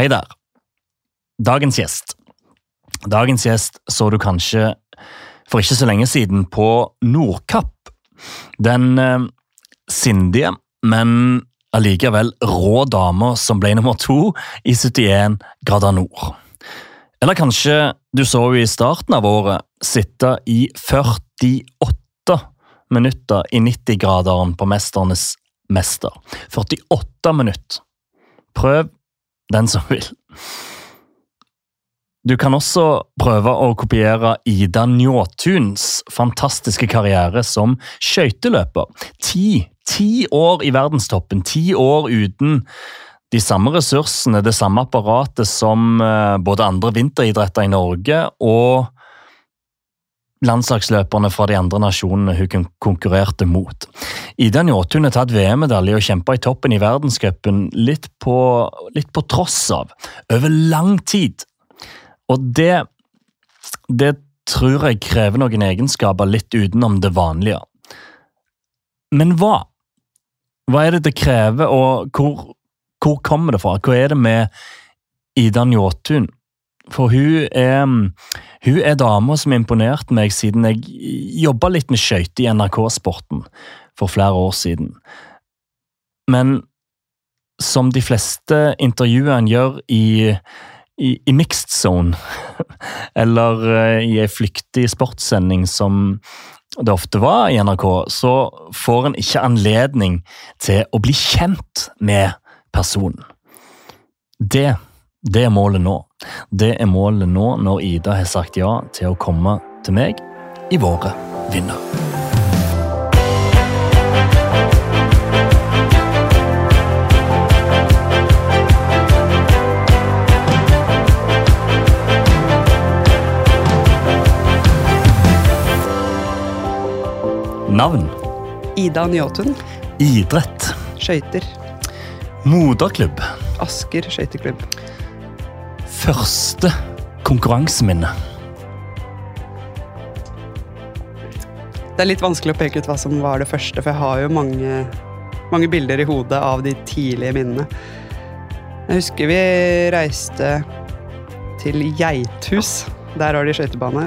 Hei der. Dagens gjest. Dagens gjest så du kanskje for ikke så lenge siden på Nordkapp. Den eh, sindige, men allikevel rå dama som ble nummer to i 71 grader nord. Eller kanskje du så henne i starten av året sitte i 48 minutter i 90-graderen på Mesternes mester. 48 minutter. Prøv den som vil. Du kan også prøve å kopiere Ida Njåtuns fantastiske karriere som skøyteløper. Ti, ti år i verdenstoppen, ti år uten de samme ressursene, det samme apparatet som eh, både andre vinteridretter i Norge og landslagsløperne fra de andre nasjonene hun konkurrerte mot. Ida Njåtun har tatt VM-medalje og kjempa i toppen i verdenscupen litt, litt, på tross av, over lang tid. Og det, det tror jeg krever noen egenskaper litt utenom det vanlige. Men hva? Hva er det det krever, og hvor, hvor kommer det fra? Hva er det med Ida Njåtun? For hun er, hun er dama som imponerte meg siden jeg jobba litt med skøyter i NRK-sporten for flere år siden. Men som de fleste intervjuene gjør i, i, i mixed zone, eller eh, i ei flyktig sportssending som det ofte var i NRK, så får en ikke anledning til å bli kjent med personen. Det det er målet nå. Det er målet nå når Ida har sagt ja til å komme til meg i våre vinner. Navn? Ida Njåtun. Idrett? Skøyter. Moderklubb? Asker skøyteklubb første konkurranseminne? Det er litt vanskelig å peke ut hva som var det første, for jeg har jo mange, mange bilder i hodet av de tidlige minnene. Jeg husker vi reiste til Geithus. Der har de skøytebane.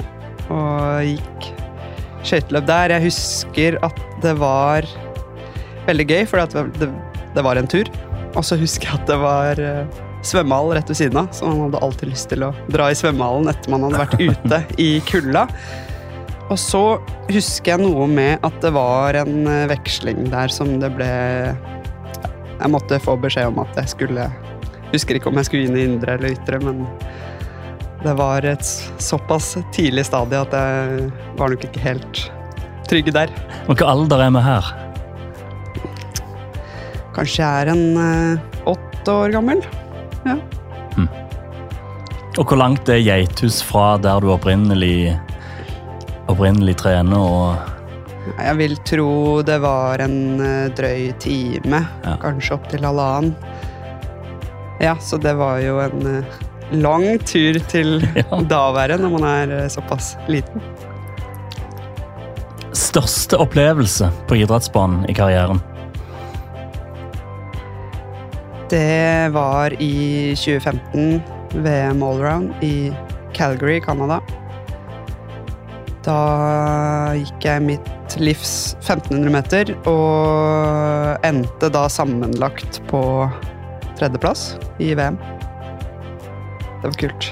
Og gikk skøyteløp der. Jeg husker at det var veldig gøy, for det, det, var en tur. Og så husker jeg at det var eh, svømmehall rett ved siden av, så han hadde alltid lyst til å dra i svømmehallen etter man hadde vært ute i kulda. Og så husker jeg noe med at det var en eh, veksling der som det ble Jeg måtte få beskjed om at jeg skulle Husker ikke om jeg skulle inn i indre eller ytre, men det var et såpass tidlig stadie at jeg var nok ikke helt trygg der. Hvilken alder er vi her? Kanskje jeg er en uh, åtte år gammel. Ja. Mm. Og hvor langt er Geithus fra der du opprinnelig, opprinnelig trener? og Jeg vil tro det var en uh, drøy time. Ja. Kanskje opptil halvannen. Ja, så det var jo en uh, lang tur til ja. daværet når man er uh, såpass liten. Største opplevelse på idrettsbanen i karrieren? Det var i 2015, VM allround i Calgary, Canada. Da gikk jeg mitt livs 1500 meter og endte da sammenlagt på tredjeplass i VM. Det var kult.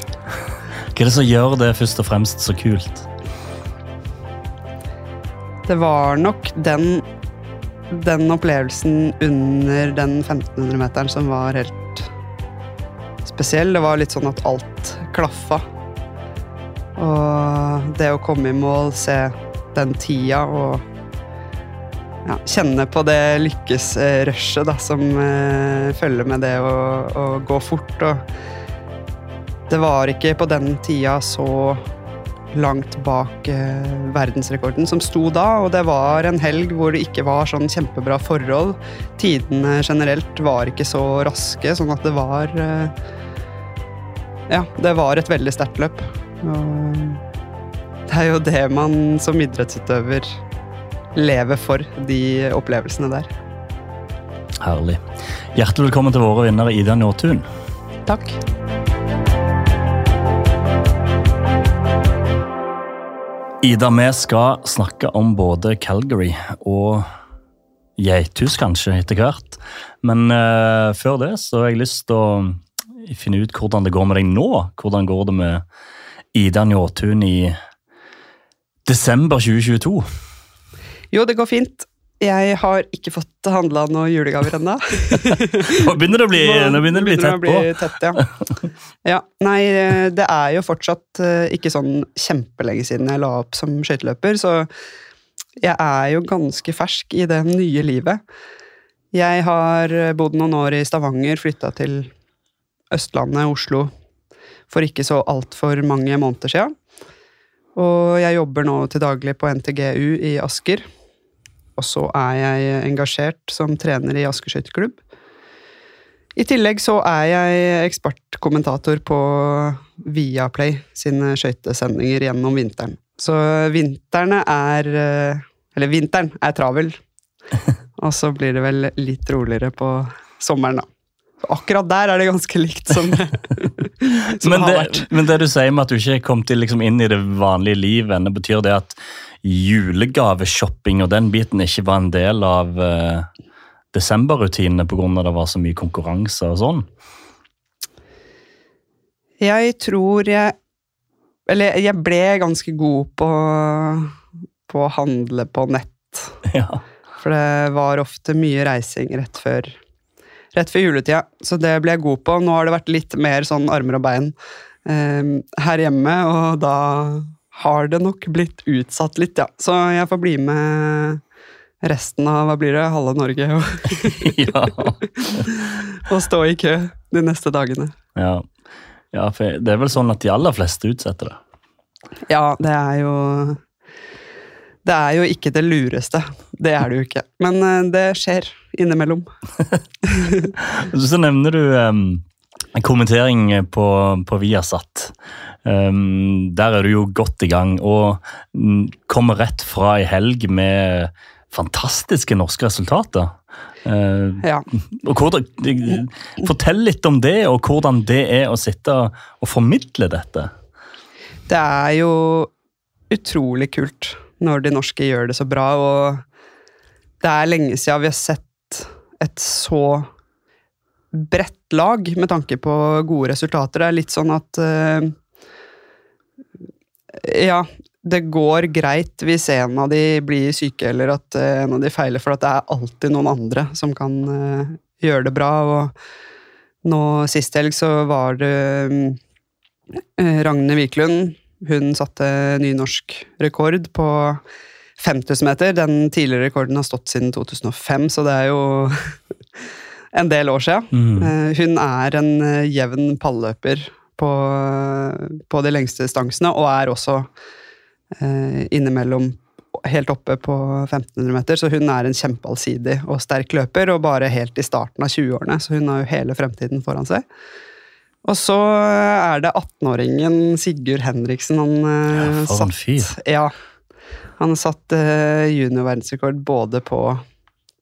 Hva er det som gjør det først og fremst så kult? Det var nok den den opplevelsen under den 1500-meteren som var helt spesiell. Det var litt sånn at alt klaffa. Og det å komme i mål, se den tida og ja, kjenne på det lykkesrushet da, som eh, følger med det å, å gå fort. Og det var ikke på den tida så langt bak eh, verdensrekorden som sto da. Og det var en helg hvor det ikke var sånn kjempebra forhold. Tidene generelt var ikke så raske, sånn at det var eh, Ja, det var et veldig sterkt løp. Og det er jo det man som idrettsutøver lever for, de opplevelsene der. Herlig. Hjertelig velkommen til våre vinnere Ida Njåtun. Takk. Ida, vi skal snakke om både Calgary og Geithus kanskje etter hvert. Men uh, før det så har jeg lyst til å finne ut hvordan det går med deg nå. Hvordan går det med Ida Njåtun i desember 2022? Jo, det går fint. Jeg har ikke fått handla noen julegaver ennå. nå begynner det å bli, nå begynner det å bli tett på. Tett, ja. ja. Nei, det er jo fortsatt eh, ikke sånn kjempelenge siden jeg la opp som skøyteløper, så jeg er jo ganske fersk i det nye livet. Jeg har bodd noen år i Stavanger, flytta til Østlandet, Oslo, for ikke så altfor mange måneder sia. Og jeg jobber nå til daglig på NTGU i Asker og så er jeg engasjert som trener i Asker skøyteklubb. I tillegg så er jeg ekspertkommentator på Viaplay sine skøytesendinger gjennom vinteren. Så vintrene er Eller vinteren er travel. Og så blir det vel litt roligere på sommeren, da. Akkurat der er det ganske likt som, som men, det har vært. Men det du sier med at du ikke kom til liksom inn i det vanlige livet, betyr det at julegaveshopping og den biten ikke var en del av uh, desemberrutinene pga. det var så mye konkurranse og sånn? Jeg tror jeg Eller jeg ble ganske god på, på å handle på nett. Ja. For det var ofte mye reising rett før, rett før juletida, så det ble jeg god på. Nå har det vært litt mer sånn armer og bein eh, her hjemme, og da har det nok blitt utsatt litt, ja. Så jeg får bli med resten av hva blir det, halve Norge og, og stå i kø de neste dagene. Ja. ja, for det er vel sånn at de aller fleste utsetter det? Ja, det er jo Det er jo ikke det lureste. Det er det jo ikke. Men eh, det skjer innimellom. Så nevner du um, kommentering på, på Viasat. Um, der er du jo godt i gang, og kommer rett fra ei helg med fantastiske norske resultater. Uh, ja. hvordan, fortell litt om det, og hvordan det er å sitte og formidle dette. Det er jo utrolig kult når de norske gjør det så bra, og det er lenge siden vi har sett et så bredt lag med tanke på gode resultater. Det er litt sånn at uh, ja, det går greit hvis en av de blir syke eller at eh, en av de feiler, for det er alltid noen andre som kan uh, gjøre det bra. Og nå sist helg så var det Ragne Wiklund. Hun satte ny norsk rekord på 5000 meter. Den tidligere rekorden har stått siden 2005, så det er jo en del år siden. Mm. Uh, hun er en jevn palløper på, på de lengste distansene, og er også eh, innimellom helt oppe på 1500 meter, så hun er en kjempeallsidig og sterk løper, og bare helt i starten av 20-årene, så hun har jo hele fremtiden foran seg. Og så er det 18-åringen Sigurd Henriksen. Han eh, ja, satt fyr. Ja. Han satt uh, juniorverdensrekord både på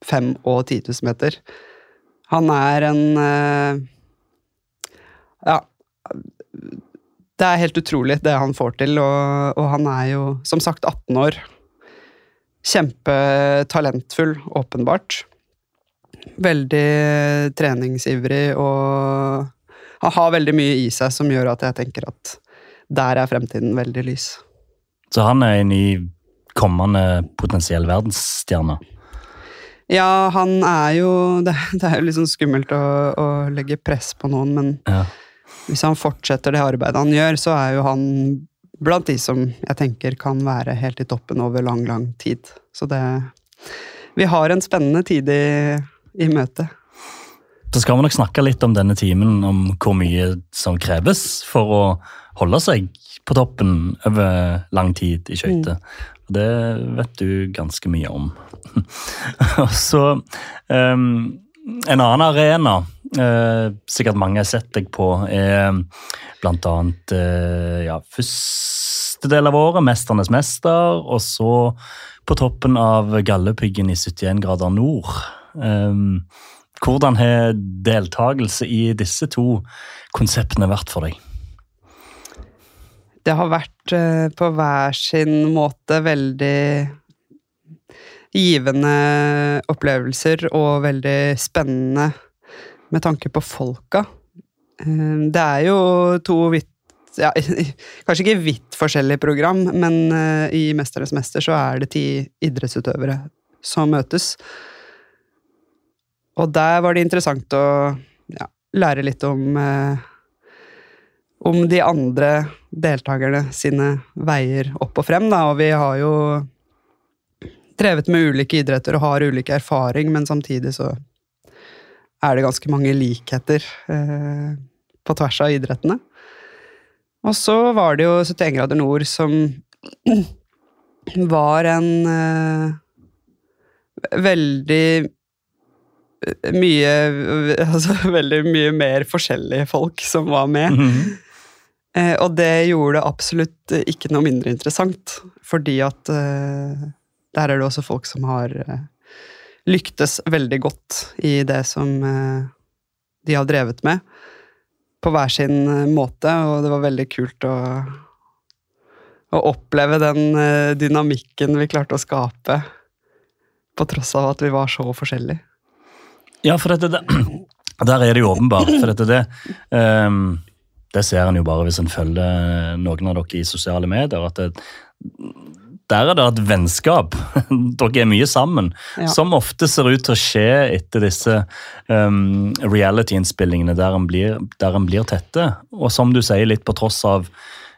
5 og 10 000 meter. Han er en Ja, det er helt utrolig, det han får til. Og, og, han er jo som sagt 18 år. Kjempetalentfull, åpenbart. Veldig treningsivrig og har veldig mye i seg som gjør at jeg tenker at der er fremtiden veldig lys. Så han er en ny kommende potensiell verdensstjerne? Ja, han er jo Det, det er jo litt sånn skummelt å, å legge press på noen, men ja hvis han fortsetter det arbeidet han gjør, så er jo han blant de som jeg tenker kan være helt i toppen over lang, lang tid. Så det Vi har en spennende tid i, i møte. Så skal vi nok snakke litt om denne timen, om hvor mye som kreves for å holde seg på toppen over lang tid i skøyter. Mm. Det vet du ganske mye om. Og så um, En annen arena uh, sikkert mange har sett deg på, er blant annet eh, ja, første del av året, 'Mesternes mester', og så på toppen av Galdhøpiggen i 71 grader nord. Um, Hvordan har deltakelse i disse to konseptene vært for deg? Det har vært eh, på hver sin måte veldig givende opplevelser og veldig spennende med tanke på folka. Eh, det er jo to vidt ja, Kanskje ikke vidt forskjellige program, men eh, i 'Mesternes mester' så er det ti idrettsutøvere som møtes. Og der var det interessant å ja, lære litt om eh, om de andre deltakerne sine veier opp og frem, da. Og vi har jo drevet med ulike idretter og har ulik erfaring, men samtidig så er det ganske mange likheter eh, på tvers av idrettene. Og så var det jo 71 grader nord som var en eh, veldig mye Altså veldig mye mer forskjellige folk som var med. Mm -hmm. eh, og det gjorde det absolutt ikke noe mindre interessant, fordi at eh, der er det også folk som har eh, lyktes veldig godt i det som eh, de har drevet med på hver sin eh, måte, og det var veldig kult å, å oppleve den eh, dynamikken vi klarte å skape, på tross av at vi var så forskjellige. Ja, for dette, der er det jo åpenbart. For dette, det, um, det ser en jo bare hvis en følger noen av dere i sosiale medier. at det, der er det et vennskap. Dere er mye sammen. Ja. Som ofte ser ut til å skje etter disse um, reality-innspillingene der der en blir tette. Og som du sier, litt på tross av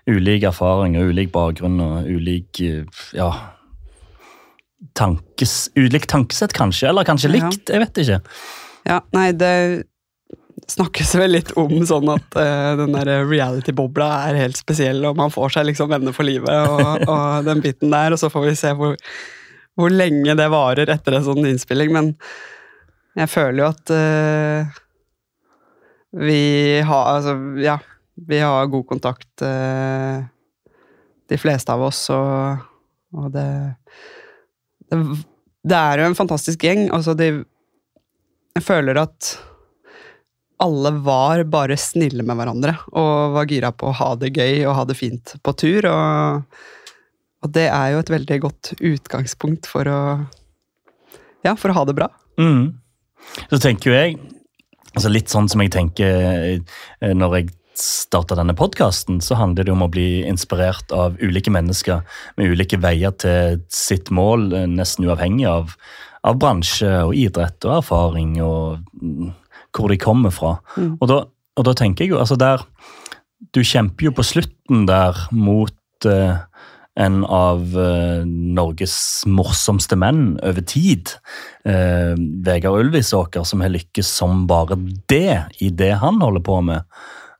ulik erfaring og ulik bakgrunn og ulik ja, tankes, ulikt tankesett, kanskje. Eller kanskje likt, jeg vet ikke. Ja, nei, det snakkes vel litt om sånn at uh, den der reality-bobla er helt spesiell, og man får seg liksom venner for livet og, og, den biten der, og så får vi se hvor, hvor, lenge det varer etter en sånn innspilling. Men jeg føler jo at uh, vi har Altså, ja. Vi har god kontakt, uh, de fleste av oss, og, og det, det, er jo en fantastisk gjeng. Altså, de Jeg føler at alle var bare snille med hverandre og var gira på å ha det gøy og ha det fint på tur. Og, og det er jo et veldig godt utgangspunkt for å ja, for å ha det bra. Mm. Så tenker jo jeg, altså litt sånn som jeg tenker eh, når jeg starta denne podkasten, så handler det om å bli inspirert av ulike mennesker med ulike veier til sitt mål, eh, nesten uavhengig av, av bransje og idrett og erfaring og mm, hvor de kommer fra. Mm. Og, da, og, da, tenker jeg jo altså der Du kjemper jo på slutten der mot uh, en av uh, Norges morsomste menn over tid. Uh, Vegard Ulvisåker, som har lykkes som bare det i det han holder på med.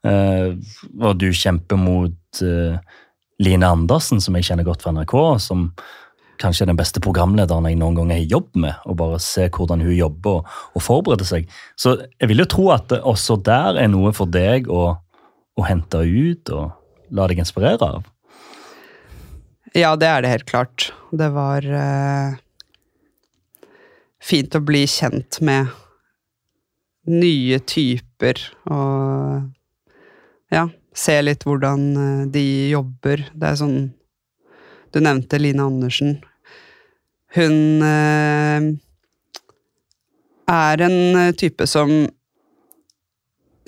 Uh, og du kjemper mot Line Andersen, som jeg kjenner godt fra NRK, som kanskje er den beste programlederen jeg noen gang har jobbet med. og bare se hvordan hun jobber og, og forbereder seg. Så jeg vil jo tro at det også der er noe for deg å, å hente ut og la deg inspirere av. Ja, det er det helt klart. Det var eh, fint å bli kjent med nye typer og ja, se litt hvordan eh, de jobber. Det er sånn Du nevnte Line Andersen. Hun eh, er en eh, type som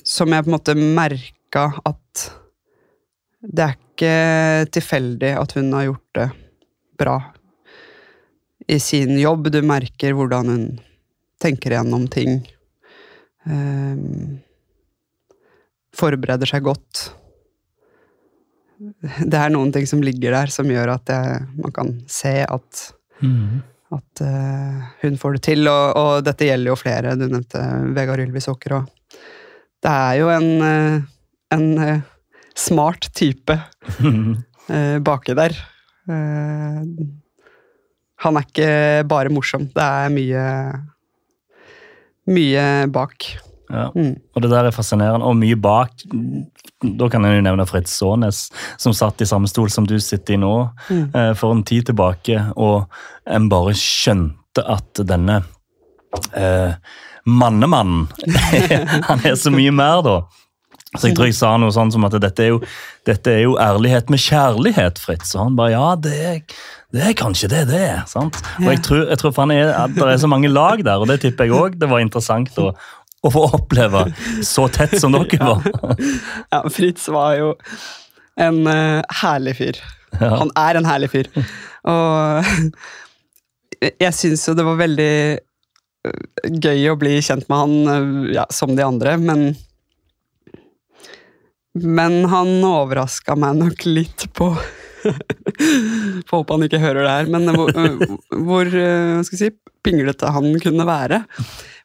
Som jeg på en måte merka at det er ikke tilfeldig at hun har gjort det bra i sin jobb. Du merker hvordan hun tenker gjennom ting. Um, forbereder seg godt. Det er noen ting som ligger der, som gjør at jeg, man kan se at Mm. At uh, hun får det til. Og, og, dette gjelder jo flere. Du nevnte Vegard Ylvisåker òg. Det er jo en, uh, en uh, smart type baki der. han er ikke bare morsom. Det er mye mye bak. Ja. Mm. Og det der er fascinerende. Og mye bak. Da kan jeg jo nevne Fritz Saanes, som satt i samme stol som du sitter i nå, mm. eh, for en tid tilbake. Og en bare skjønte at denne eh, mannemannen. han er så mye mer, da. Så jeg tror jeg sa noe sånn som at dette er jo, dette er jo ærlighet med kjærlighet, Fritz. Og han bare ja, det er, det er kanskje det det er. sant? Og jeg tror, jeg tror er, det er så mange lag der, og det tipper jeg òg. Det var interessant å, å få oppleve så tett som dere var. Ja, Fritz var jo en uh, herlig fyr. Ja. Han er en herlig fyr. Og jeg syns jo det var veldig eh, gøy å bli kjent med han eh, ja, som de andre, men Men han overraska meg nok litt på Får håpe han ikke hører det her, men hvor, hvor skal jeg si, pinglete han kunne være.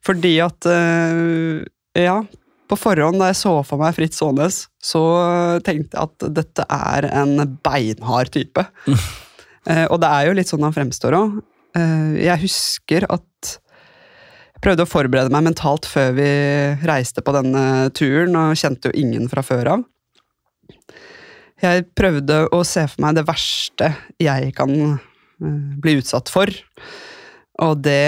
Fordi at eh, Ja, på forhånd da jeg så for meg Fritz Aanes, så tenkte jeg at dette er en beinhard type. Eh, og det er jo litt sånn han fremstår òg. Jeg husker at jeg prøvde å forberede meg mentalt før vi reiste på denne turen, og kjente jo ingen fra før av. Jeg prøvde å se for meg det verste jeg kan eh, bli utsatt for, og det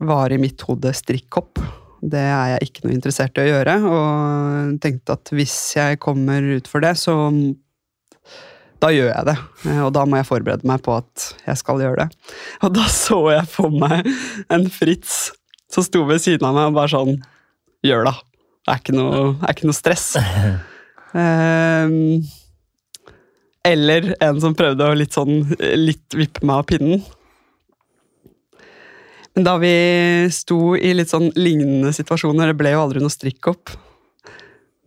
var i mitt hode strikkhopp. Det er jeg ikke noe interessert i å gjøre, og tenkte at hvis jeg kommer ut for det, så da gjør jeg det. Eh, Og da må jeg forberede meg på at jeg skal gjøre det. Og da så jeg for meg en Fritz som sto ved siden av meg og bare sånn Gjør det. Det er ikke noe, er ikke noe stress. Um, eller en som prøvde å litt sånn litt vippe meg av pinnen. Men da vi sto i litt sånn lignende situasjoner, det ble jo aldri noe strikk-opp,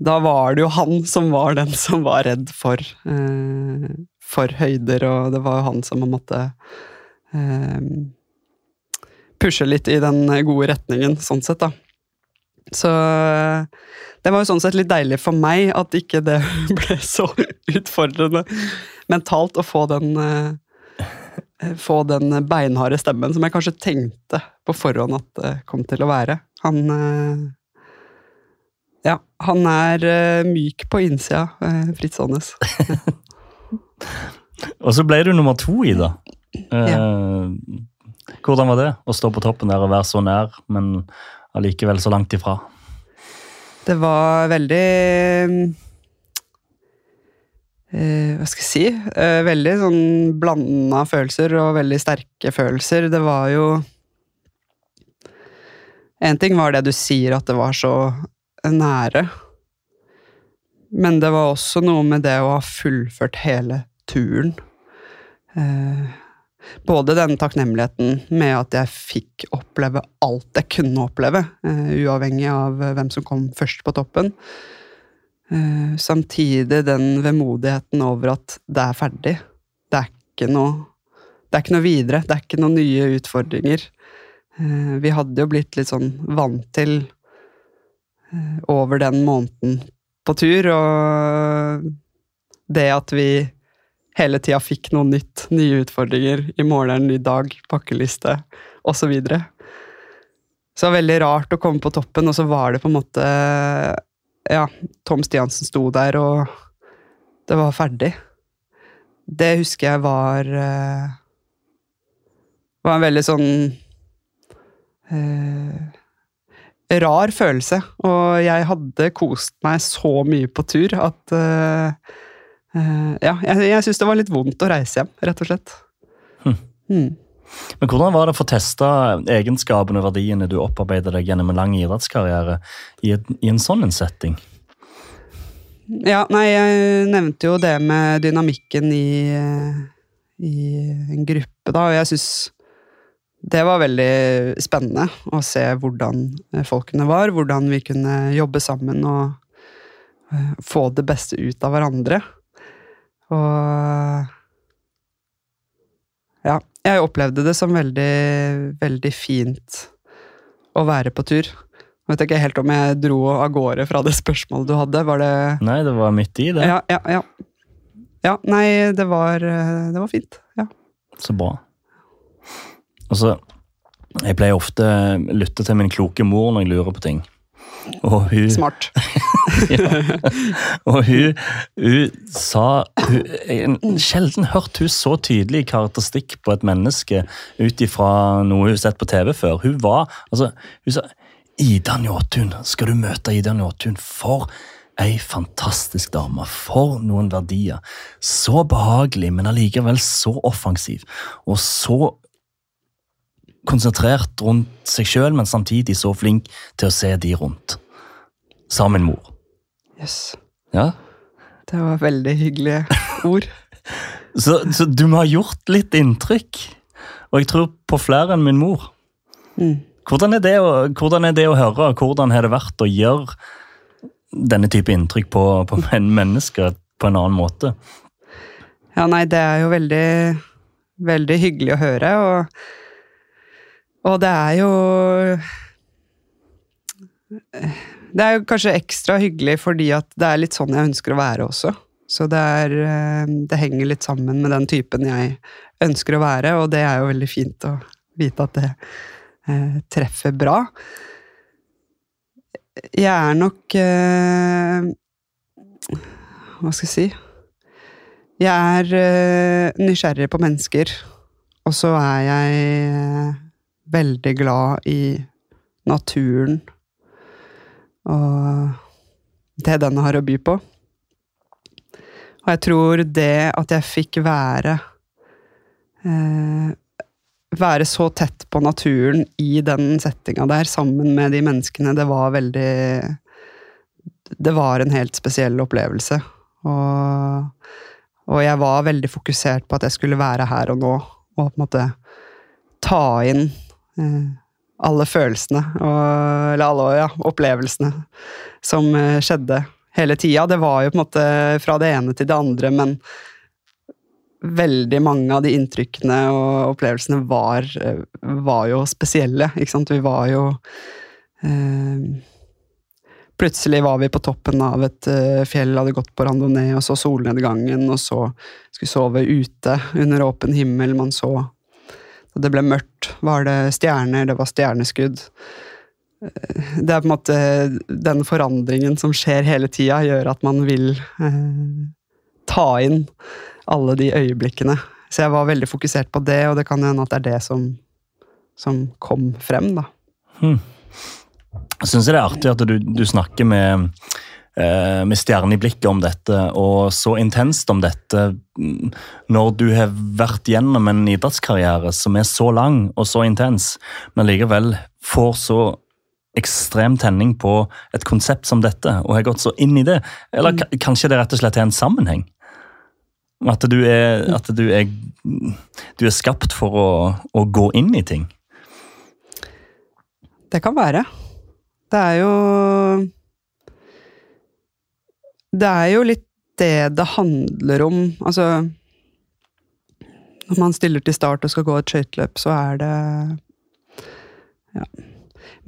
da var det jo han som var den som var redd for, eh, for høyder, og det var jo han som måtte eh, pushe litt i den gode retningen, sånn sett, da. Så det var jo sånn sett litt deilig for meg at ikke det ble så utfordrende mentalt å få den eh, få den beinharde stemmen som jeg kanskje tenkte på forhånd at det kom til å være. Han eh, Ja, han er eh, myk på innsida, eh, Fritz Aanes. Og så ble du nummer to Ida. Eh, Hvordan var det å stå på toppen der og være så nær, men allikevel så langt ifra? Det var veldig eh, Hva skal jeg si? Eh, veldig sånn blanda følelser og veldig sterke følelser. Det var jo En ting var det du sier, at det var så nære. Men det var også noe med det å ha fullført hele turen. Eh, både den takknemligheten med at jeg fikk oppleve alt jeg kunne oppleve, eh, uavhengig av hvem som kom først på toppen. Eh, samtidig den vemodigheten over at det er ferdig. Det er ikke noe det er ikke noe videre, det er ikke noen nye utfordringer. Eh, vi hadde jo blitt litt sånn vant til eh, over den måneden på tur, og det at vi hele tida fikk noe nytt, nye utfordringer. I morgen er en ny dag, pakkeliste, osv. Så, så det var veldig rart å komme på toppen, og så var det på en måte Ja, Tom Stiansen sto der, og det var ferdig. Det husker jeg var uh, var en veldig sånn uh, rar følelse. Og jeg hadde kost meg så mye på tur at uh, uh, Ja, jeg, jeg syns det var litt vondt å reise hjem, rett og slett. Hm. Mm. Men Hvordan var det å få testa egenskapene og verdiene du opparbeidet deg gjennom en lang idrettskarriere i, et, i en sånn en setting? Ja, nei, jeg nevnte jo det med dynamikken i, i en gruppe, da, og jeg syns det var veldig spennende å se hvordan folkene var, hvordan vi kunne jobbe sammen og eh, få det beste ut av hverandre. Og ja, jeg opplevde det som veldig, veldig fint å være på tur. Jeg vet ikke helt om jeg dro av gårde fra det spørsmålet du hadde. Var det Nei, det var midt i det. Ja, ja, ja. ja nei, det var, det var fint. Ja. Så bra. Altså, Jeg pleier ofte å lytte til min kloke mor når jeg lurer på ting. Og hun, Smart. og hun, hun sa hun, sjelden hørt hun så tydelig karakteristikk på et menneske ut ifra noe hun har sett på TV før. Hun var altså, Hun sa Ida Njåtun, skal du møte Ida Njåtun? For ei fantastisk dame. For noen verdier. Så behagelig, men allikevel så offensiv. Og så konsentrert rundt seg sjøl, men samtidig så flink til å se de rundt. Sa min mor. Yes. Ja, Det var veldig hyggelige ord. Så, så du må ha gjort litt inntrykk. Og jeg tror på flere enn min mor. Mm. Hvordan er det å, hvordan er det å høre? Hvordan har det vært å gjøre denne type inntrykk på, på men- mennesker på en annen måte? Ja, nei, det er jo veldig, veldig hyggelig å høre, og, og det er jo Det er jo kanskje ekstra hyggelig fordi at det er litt sånn jeg ønsker å være også. Så det, er, eh, det henger litt sammen med den typen jeg ønsker å være, og det er jo veldig fint å vite at det eh, treffer bra. Jeg er nok eh, Hva skal jeg si? Jeg er eh, nysgjerrig på mennesker, og så er jeg eh, veldig glad i naturen og det den har å by på. Og jeg tror det at jeg fikk være eh, Være så tett på naturen i den settinga der, sammen med de menneskene, det var veldig Det var en helt spesiell opplevelse. Og, og jeg var veldig fokusert på at jeg skulle være her og nå, og på en måte ta inn alle følelsene, og, eller alle ja, opplevelsene, som eh, skjedde hele tida. Det var jo på en måte fra det ene til det andre, men veldig mange av de inntrykkene og opplevelsene var, eh, var jo spesielle. Ikke sant? Vi var jo eh, Plutselig var vi på toppen av et eh, fjell, hadde gått på randonee og så solnedgangen, og så skulle sove ute under åpen himmel. Man så det ble mørkt, var det stjerner, det var stjerneskudd. Eh, Det er på en måte den forandringen som skjer hele tida, gjør at man vil eh, ta inn alle de øyeblikkene. Så jeg var veldig fokusert på det, og det kan hende at det er det som, som kom frem, da. Hmm. Jeg det er artig at du, du snakker med, med stjerne i blikket om dette, og så intenst om dette, mm, når du har vært gjennom en idrettskarriere som er så lang og så intens, men likevel får så ekstrem tenning på et konsept som dette, og har gått så inn i det. Eller ka- kanskje det rett og slett er en sammenheng? At du er, at du er, du er skapt for å, å gå inn i ting? Det kan være. Det er jo Det er jo litt det det handler om. Altså Når man stiller til start og skal gå et skøyteløp, så er det Ja.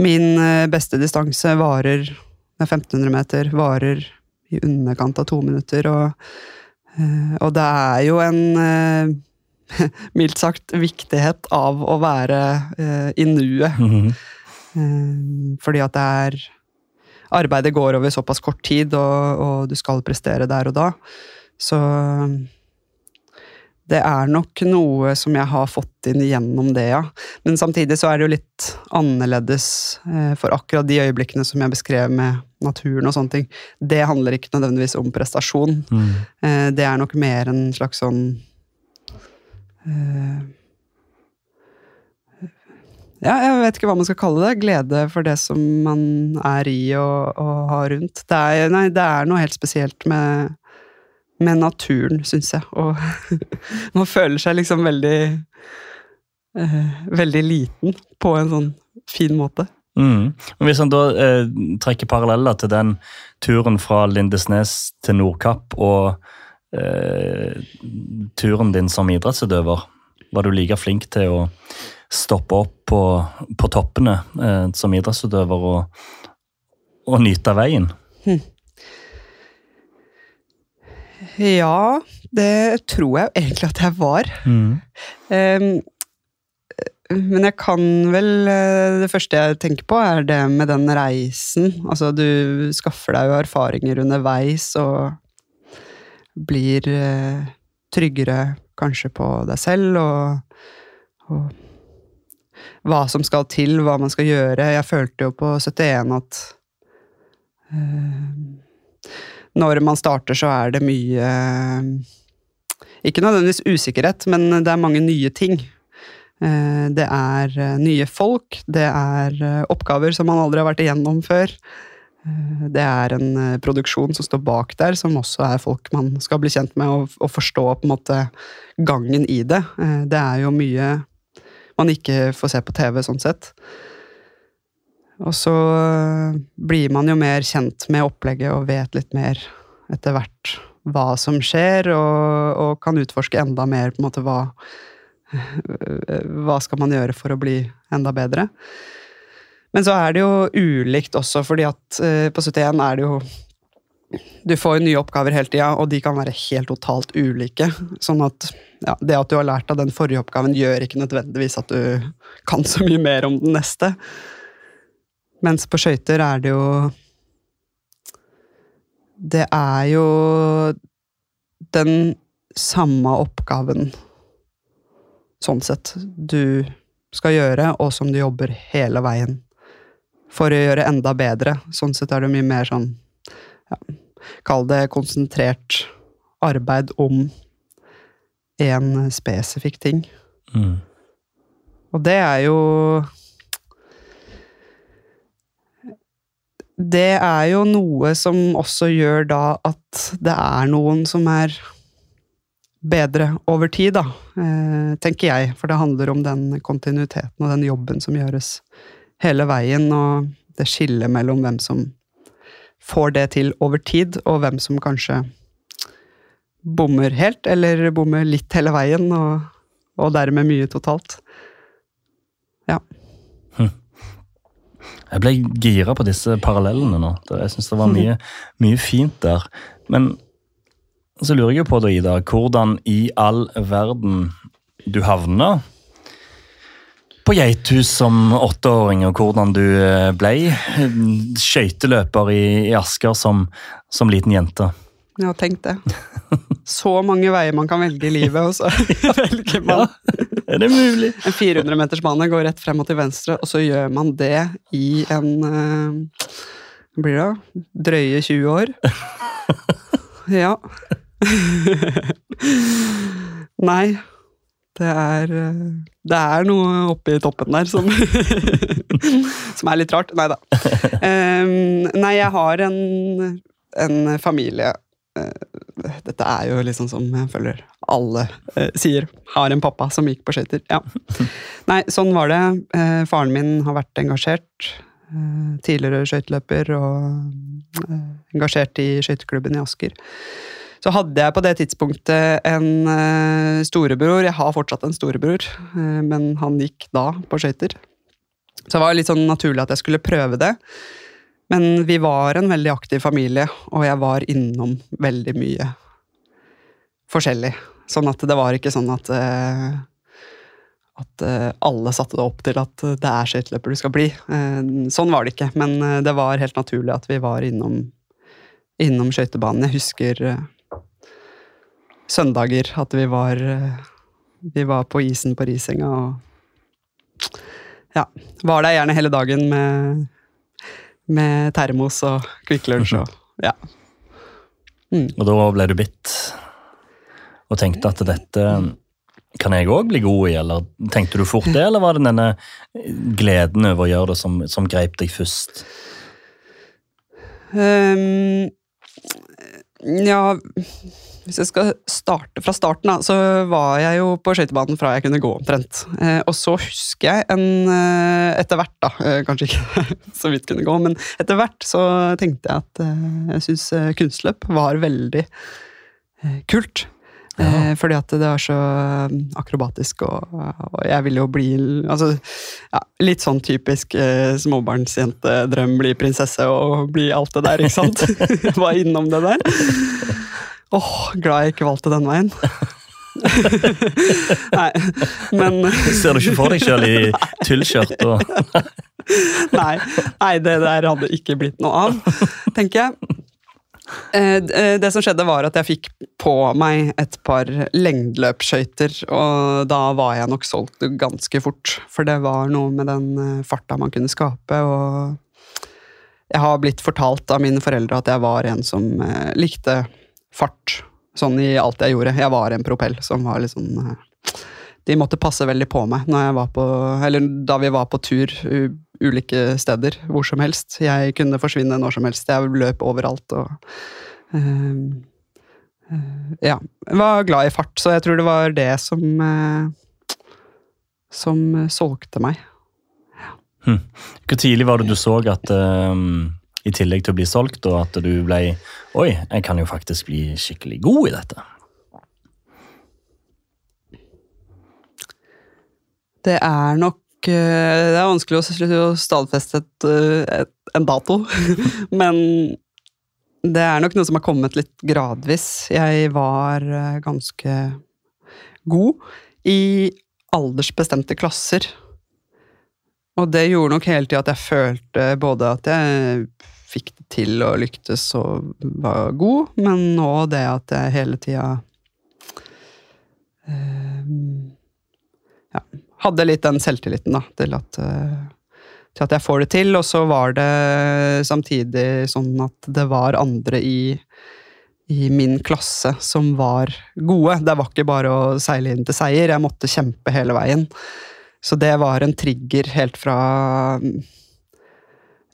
Min eh, beste distanse varer Det er 1500 meter. Varer i underkant av to minutter, og, eh, og det er jo en eh, mildt sagt viktighet av å være i nuet. Mhm. Eh, Fordi at det er Arbeidet går over såpass kort tid, og, og du skal prestere der og da. Så det er nok noe som jeg har fått inn gjennom det, ja. Men samtidig så er det jo litt annerledes eh, for akkurat de øyeblikkene som jeg beskrev med naturen og sånne ting. Det handler ikke nødvendigvis om prestasjon. Mm. Eh, Det er nok mer en slags sånn eh, Ja, jeg vet ikke hva man skal kalle det. Glede for det som man er i og, og har rundt. Det er, nei, det er noe helt spesielt med, med naturen, syns jeg. Og man føler seg liksom veldig eh, Veldig liten på en sånn fin måte. Mm. Hvis han da eh, trekker paralleller til den turen fra Lindesnes til Nordkapp og eh, turen din som idrettsutøver, var du like flink til å stoppe opp på, på toppene eh, som idrettsutøver og, og nyte veien? Ja, det tror jeg egentlig at jeg var. Mm. Um, men jeg kan vel eh, Det første jeg tenker på, er det med den reisen. Altså, du skaffer deg jo erfaringer underveis og blir eh, tryggere kanskje på deg selv og, og hva som skal til, hva man skal gjøre. Jeg følte jo på 71 at uh, når man starter, så er det mye Ikke nødvendigvis usikkerhet, men det er mange nye ting. Eh, det er eh, nye folk, det er eh, oppgaver som man aldri har vært igjennom før. Det er en produksjon som står bak der, som også er folk man skal bli kjent med og, og forstå på en måte gangen i det. Det er jo mye man ikke får se på TV, sånn sett. Og så blir man jo mer kjent med opplegget og vet litt mer etter hvert hva som skjer, og, og kan utforske enda mer på en måte hva hva skal man gjøre for å bli enda bedre? Men så er det jo ulikt også, fordi at uh, på 71 er det jo Du får jo nye oppgaver hele tida, og de kan være helt totalt ulike. Sånn at ja, det at du har lært av den forrige oppgaven, gjør ikke nødvendigvis at du kan så mye mer om den neste. Mens på skøyter er det jo Det er jo den samme oppgaven sånn sett, du skal gjøre, og som du jobber hele veien for å gjøre enda bedre. Sånn sett er det mye mer sånn ja, Kall det konsentrert arbeid om én spesifikk ting. Mm. Og det er jo Det er jo noe som også gjør da at det er noen som er bedre over tid, da, eh, tenker jeg. For det handler om den kontinuiteten og den jobben som gjøres hele veien, og det skillet mellom hvem som får det til over tid, og hvem som kanskje bommer helt, eller bommer litt hele veien, og, og dermed mye totalt. Ja. Hm. Jeg ble gira på disse parallellene nå. Jeg syns det var mye, mye fint der. Men så lurer jeg på da, Ida, hvordan i all verden du havna på Geithus som åtteåring, og hvordan du eh, ble skøyteløper i, i, Asker som, som liten jente. Ja, tenk det. Så mange veier man kan velge i livet, og så velger man ja, Er det mulig? En 400-metersbane går rett frem og til venstre, og så gjør man det i en Hva blir det? Drøye 20 år. Ja. Nei. Det er, det er noe oppi toppen der som, som er litt rart. Nei da. Um, nei, jeg har en, en familie uh, Dette er jo liksom som jeg føler alle uh, sier. Har en pappa som gikk på skøyter. Ja. Nei, sånn var det. Uh, faren min har vært engasjert. tidligere skøyteløper og engasjert i skøyteklubben i Asker. Så hadde jeg på det tidspunktet en uh, storebror. Jeg har fortsatt en storebror, uh, men han gikk da på skøyter. Så det var litt sånn naturlig at jeg skulle prøve det. Men vi var en veldig aktiv familie, og jeg var innom veldig mye forskjellig. Sånn at det var ikke sånn at uh, at alle satte det opp til at det er skøyteløper du skal bli. Sånn var det ikke, men det var helt naturlig at vi var innom, innom skøytebanen. Jeg husker søndager at vi var Vi var på isen på Risenga og ja, var der gjerne hele dagen med, med termos og Kvikk Lunsj og ja. Mm. Og da ble du bitt og tenkte at dette kan jeg òg bli god i, eller tenkte du fort det, eller var det denne gleden over å gjøre det som, som greip deg først? Um, ja hvis jeg skal starte fra starten, da, så var jeg jo på skøytebanen fra jeg kunne gå, omtrent. Eh, og så husker jeg en eh, Etter hvert, da. Eh, kanskje ikke så vidt kunne gå, men etter hvert så tenkte jeg at jeg syns kunstløp var veldig kult. Ja. fordi at det var så akrobatisk, og, og jeg ville jo bli altså, ja, Litt sånn typisk eh, småbarnsjentedrøm, bli prinsesse og bli alt det der, ikke sant? var innom det der. Åh, glad jeg ikke valgte den veien. Nei, men Ser du ikke for deg sjøl i tullskjørt og nei, nei, det der hadde ikke blitt noe av, tenker jeg. Eh, Det som skjedde, var at jeg fikk på meg et par lengdeløpsskøyter, og da var jeg nok solgt ganske fort. For det var noe med den eh, farta man kunne skape, og jeg har blitt fortalt av mine foreldre at jeg var en som eh, likte fart. Sånn i alt jeg gjorde. Jeg var en propell som var litt sånn eh, De måtte passe veldig på meg på da vi var på tur ulike steder, hvor som helst. Jeg kunne forsvinne når som helst. Jeg løp overalt og eh, eh, Ja. Jeg var glad i fart, så jeg tror det var det som eh, Som solgte meg. Hvor tidlig var det du så at ehm, i tillegg til å bli solgt, og at du ble Oi, jeg kan jo faktisk bli skikkelig god i dette. Det er nok eh, Det er vanskelig å stadfeste eh, en dato, men det er nok noe som har kommet litt gradvis. Jeg var eh, ganske god i aldersbestemte klasser. Og det gjorde nok hele tida at jeg følte både at jeg til å lyktes og var god, men nå det at jeg hele tida eh, ja, hadde litt den selvtilliten da, til at, eh, til at jeg får det til. Og så var det samtidig sånn at det var andre i, i min klasse som var gode. Det var ikke bare å seile inn til seier, jeg måtte kjempe hele veien. Så det var en trigger helt fra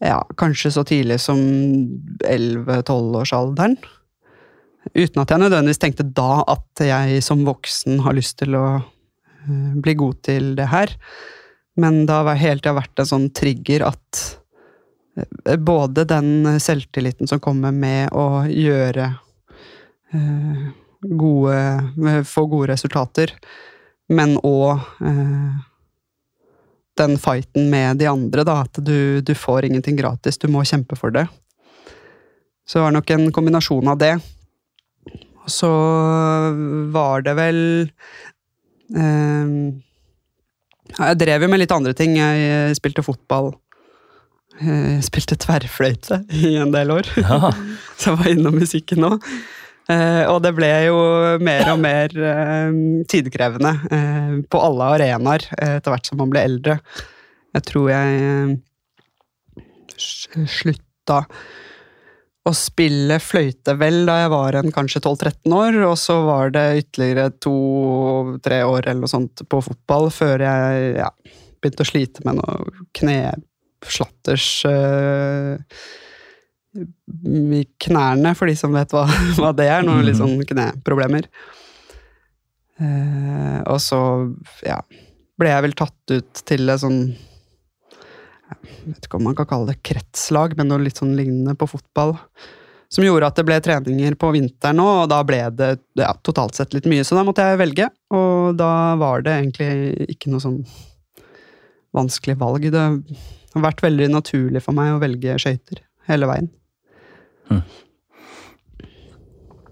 ja, kanskje så tidlig som 11-12-årsalderen. Uten at jeg nødvendigvis tenkte da at jeg som voksen har lyst til å eh, bli god til det her. Men det har hele tida vært en sånn trigger at eh, både den selvtilliten som kommer med å gjøre eh, gode Få gode resultater, men òg den fighten med de andre, da. At du, du får ingenting gratis, du må kjempe for det. Så det var nok en kombinasjon av det. Og så var det vel eh, Jeg drev jo med litt andre ting. Jeg spilte fotball. Jeg spilte tverrfløyte i en del år. Ja. Så jeg var innom musikken nå. Eh, og det ble jo mer og mer eh, tidkrevende eh, på alle arenaer etter hvert som man ble eldre. Jeg tror jeg slutta å spille fløyte vel da jeg var en kanskje 12-13 år, og så var det ytterligere to-tre år eller noe sånt på fotball før jeg ja, begynte å slite med noe kneslatters eh, i knærne, for de som vet hva, hva det er. Noen litt sånn kneproblemer. Eh, og så, ja, ble jeg vel tatt ut til et sånn Jeg vet ikke om man kan kalle det kretslag, men noe litt sånn lignende på fotball. Som gjorde at det ble treninger på vinteren òg, og da ble det ja, totalt sett litt mye. Så da måtte jeg velge, og da var det egentlig ikke noe sånn vanskelig valg. Det har vært veldig naturlig for meg å velge skøyter hele veien.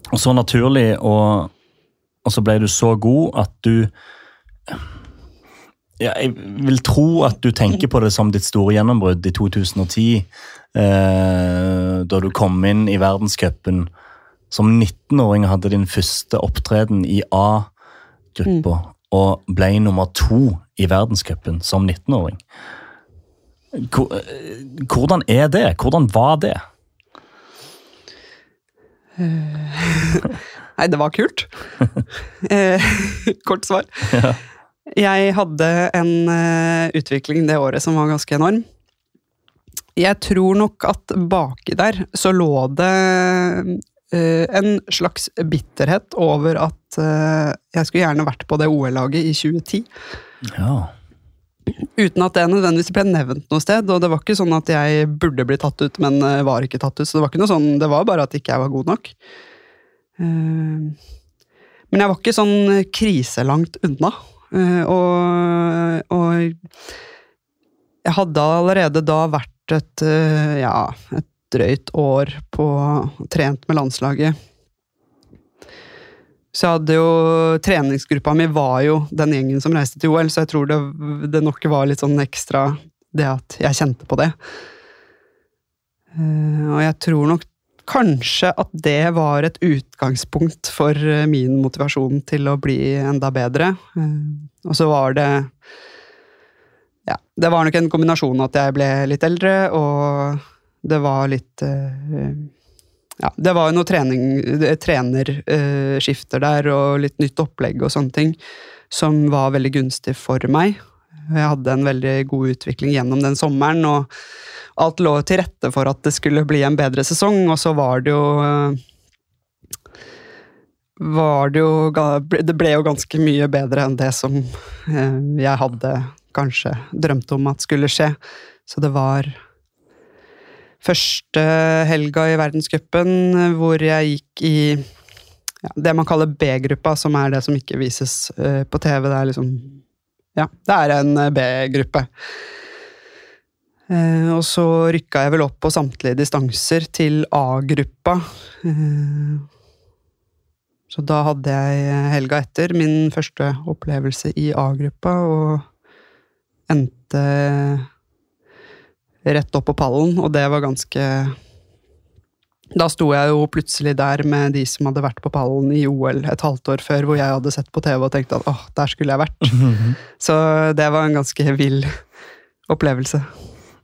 Og så naturlig, og, og så ble du så god at du ja, Jeg vil tro at du tenker på det som ditt store gjennombrudd i 2010. Eh, da du kom inn i verdenscupen som 19-åring hadde din første opptreden i A-gruppa. Og ble nummer to i verdenscupen som 19-åring. Eh, Hvordan er det? Hvordan var det? Nei, det var kult. Eh, Kort svar. Jeg hadde en eh, utvikling det året som var ganske enorm. Jeg tror nok at baki der så lå det eh, en slags bitterhet over at eh, jeg skulle gjerne vært på det OL-laget i 2010. Ja. Uten at det nødvendigvis ble nevnt noe sted. Og det var ikke sånn at jeg burde bli tatt ut, men eh, var ikke tatt ut. Så det var ikke noe sånn, det var bare at ikke jeg var god nok. Eh, Men jeg var ikke sånn kriselangt unna. Eh, Og, og jeg hadde allerede da vært et, ja, et drøyt år på trent med landslaget. Så jeg hadde jo Treningsgruppa mi var jo den gjengen som reiste til OL, så jeg tror det, det nok var litt sånn ekstra det at jeg kjente på det. Eh, og jeg tror nok kanskje at det var et utgangspunkt for eh, min motivasjon til å bli enda bedre. Eh, og så var det Ja, det var nok en kombinasjon at jeg ble litt eldre, og det var litt ja, det var jo noe trening, trenerskifter der, og litt nytt opplegg og sånne ting, som var veldig gunstig for meg. Jeg hadde en veldig god utvikling gjennom den sommeren, og alt lå til rette for at det skulle bli en bedre sesong, og så var det jo var det jo Det ble jo ganske mye bedre enn det som eh, jeg hadde kanskje drømt om at skulle skje. Så det var første helga i verdenscupen hvor jeg gikk i ja, det man kaller B-gruppa, som er det som ikke vises uh, på TV. Det er liksom Ja, det er en B-gruppe. Eh, og så rykka jeg vel opp på samtlige distanser til A-gruppa. Eh, så da hadde jeg helga etter min første opplevelse i A-gruppa, og endte rett opp på pallen, og det var ganske da sto jeg jo plutselig der med de som hadde vært på pallen i OL et halvt år før, hvor jeg hadde sett på TV og tenkt at åh, der skulle jeg vært. Så det var en ganske vill opplevelse.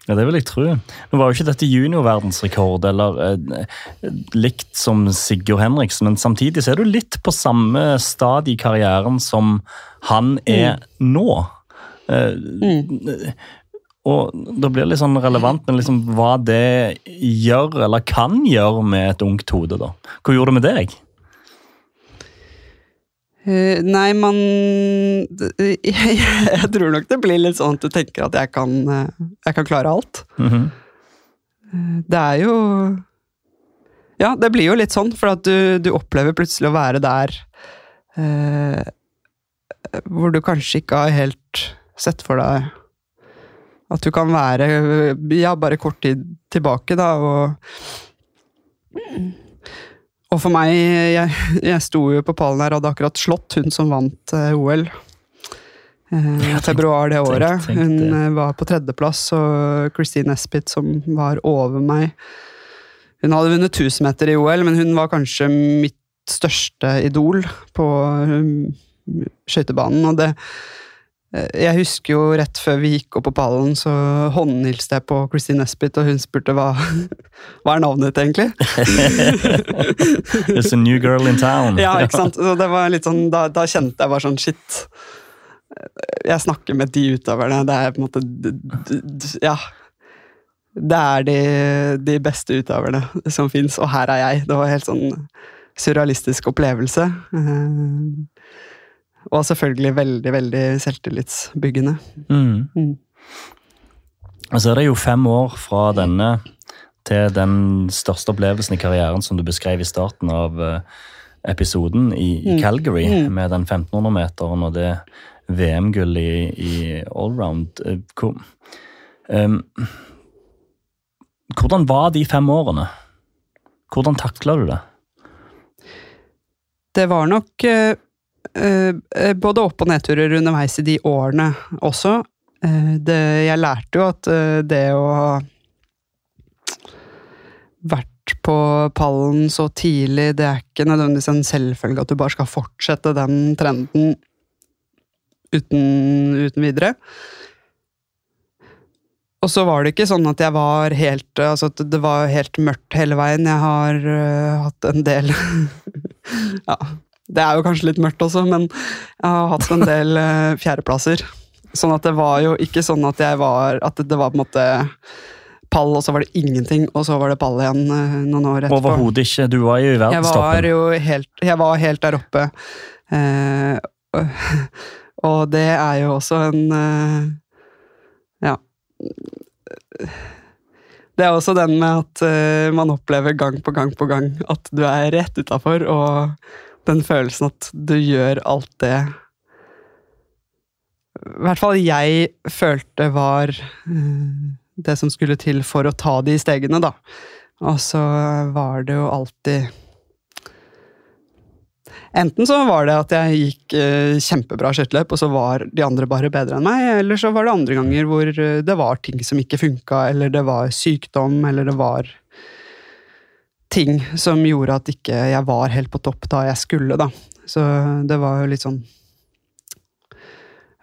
Ja, Det vil jeg tro. Nå var jo ikke dette juniorverdensrekord, eller eh, likt som Sigurd Henriksen, men samtidig så er du litt på samme stad i karrieren som han er mm. nå. Eh, mm. Og da blir det litt sånn relevant med liksom hva det gjør, eller kan gjøre, med et ungt hode. da. Hva gjorde det med deg? Uh, nei, man jeg, jeg, tror nok det blir litt sånn at du tenker at jeg kan, uh, jeg kan klare alt. Mm -hmm. uh, det er jo Ja, det blir jo litt sånn, for at du, du opplever plutselig å være der hvor du kanskje ikke har helt sett for deg at du kan være ja, bare kort tid tilbake, da, og og for meg, jeg, jeg sto jo på pallen her og hadde akkurat slått hun som vant uh, OL. Uh, I februar det året. Tenk, tenk hun uh, var på tredjeplass, og Christine Espit, som var over meg Hun hadde vunnet 1000 meter i OL, men hun var kanskje mitt største idol på um, skøytebanen. Og det, Eh, jeg husker jo rett før vi gikk opp på pallen, så håndhilste jeg på Christine Espit, og hun spurte hva, hva er navnet ditt, egentlig? It's a new girl in town. ja, ikke sant. Så det var litt sånn, da, da kjente jeg bare sånn shit. Jeg snakker med de utøverne. Det er på en måte Ja. Det er de, de beste utøverne som fins, og her er jeg. Det var en helt sånn surrealistisk opplevelse. Uh, og selvfølgelig veldig, veldig selvtillitsbyggende. Mm. Mm. Og så er det jo fem år fra denne til den største opplevelsen i karrieren som du beskrev i starten av eh, episoden i, i mm. Calgary, mm. med den 1500-meteren og det VM-gullet i, i allround. Um, hvordan var de fem årene? Hvordan takla du det? Det var nok Eh, eh, både opp- og nedturer underveis i de årene også. Eh, det, jeg lærte jo at det å ha vært på pallen så tidlig, det er ikke nødvendigvis en selvfølge at du bare skal fortsette den trenden uten, uten videre. Og så var det ikke sånn at jeg var helt Altså at det var helt mørkt hele veien. Jeg har uh, hatt en del Ja, det er jo kanskje litt mørkt også, men jeg har hatt en del uh, fjerdeplasser. Sånn at det var jo ikke sånn at jeg var At det var på en måte pall, og så var det ingenting, og så var det pall igjen uh, noen år etterpå. Overhodet ikke. Du var jo i verdenstoppen. Jeg var jo helt, jeg var helt der oppe. Uh, og det er jo også en Ja. Det er også den med at man opplever gang på gang på gang at du er rett utafor, og den følelsen at du gjør alt det I hvert fall jeg følte var uh, det som skulle til for å ta de stegene, da. Og så var det jo alltid Enten så var det at jeg gikk eh, kjempebra skøyteløp, og så var de andre bare bedre enn meg. Eller så var det andre ganger hvor eh, det var ting som ikke funka, eller det var sykdom, eller det var ting som gjorde at ikke jeg var helt på topp da jeg skulle, da. Så det var jo litt sånn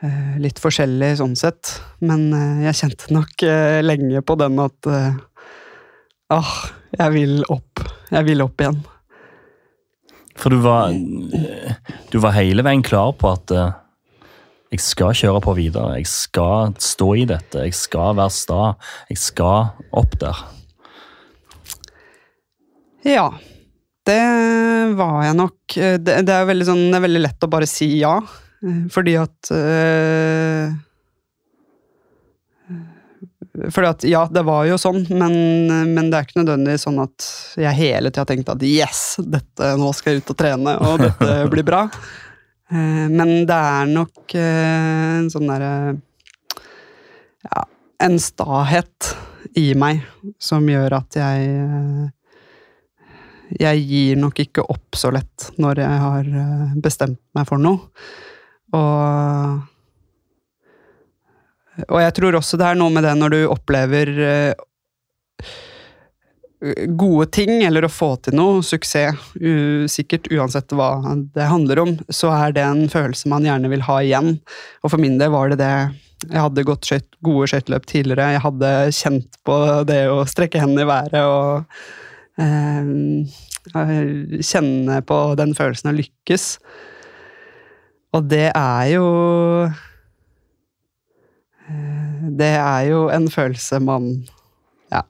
eh, Litt forskjellig sånn sett. Men eh, jeg kjente nok eh, lenge på den at Åh, jeg vil opp. Jeg vil opp igjen. For du var, du var hele veien klar på at jeg skal kjøre på videre. Jeg skal stå i dette. Jeg skal være sta. Jeg skal opp der. Ja. Det var jeg nok. Det, det, er, veldig sånn, det er veldig lett å bare si ja, eh, fordi at øh, fordi at ja, det var jo sånn, men, men det er ikke nødvendigvis sånn at jeg hele tida tenkte at yes, dette, nå skal jeg ut og trene, og dette blir bra. Eh, men det er nok eh, en sånn derre Ja, en stahet i meg som gjør at jeg eh, Jeg gir nok ikke opp så lett når jeg har bestemt meg for noe. Og og jeg tror også det er noe med det når du opplever uh, gode ting, eller å få til noe, suksess, sikkert uansett hva det handler om, så er det en følelse man gjerne vil ha igjen. Og for min del var det det. Jeg hadde gått skjøt, gode skøyteløp tidligere. Jeg hadde kjent på det å strekke hendene i været og kjenne på den følelsen av lykkes. Og det er jo Eh, det er jo en følelse man ja,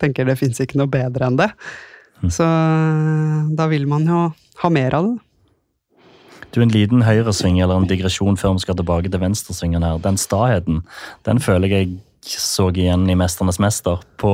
tenker det fins ikke noe bedre enn det. Mm. Så eh, da vil man jo ha mer av det. Du, En liten høyresving eller en digresjon før vi skal tilbake til venstresvingen her. Den staheten den føler jeg så igjen i 'Mesternes mester' på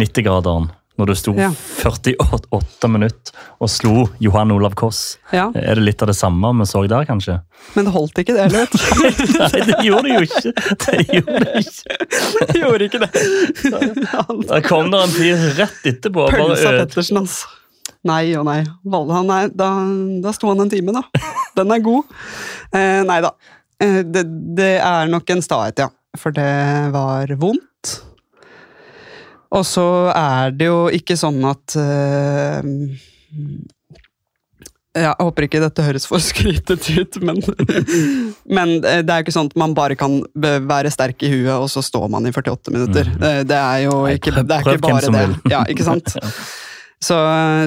90-graderen. Når du sto ja. 48 minutter og slo Johan Olav Koss. Ja. Er det litt av det samme vi så der, kanskje? Men det holdt ikke, det heller. nei, det gjorde det jo ikke. Det gjorde det ikke. det gjorde ikke det. Da kom det en fyr rett etterpå. Pølsa Pettersen, altså. Nei og nei. nei da, da sto han en time, da. Den er god. Eh, nei da. Eh, det, det er nok en stahet, ja. For det var vondt. Og så er det jo ikke sånn at uh, Jeg håper ikke dette høres for skrytete ut, men, men, det er jo ikke sånn at man bare kan være sterk i huet, og så står man i 48 minutter. Mm. Det, er jo ikke, det er ikke bare det. Ja, ikke sant? Så,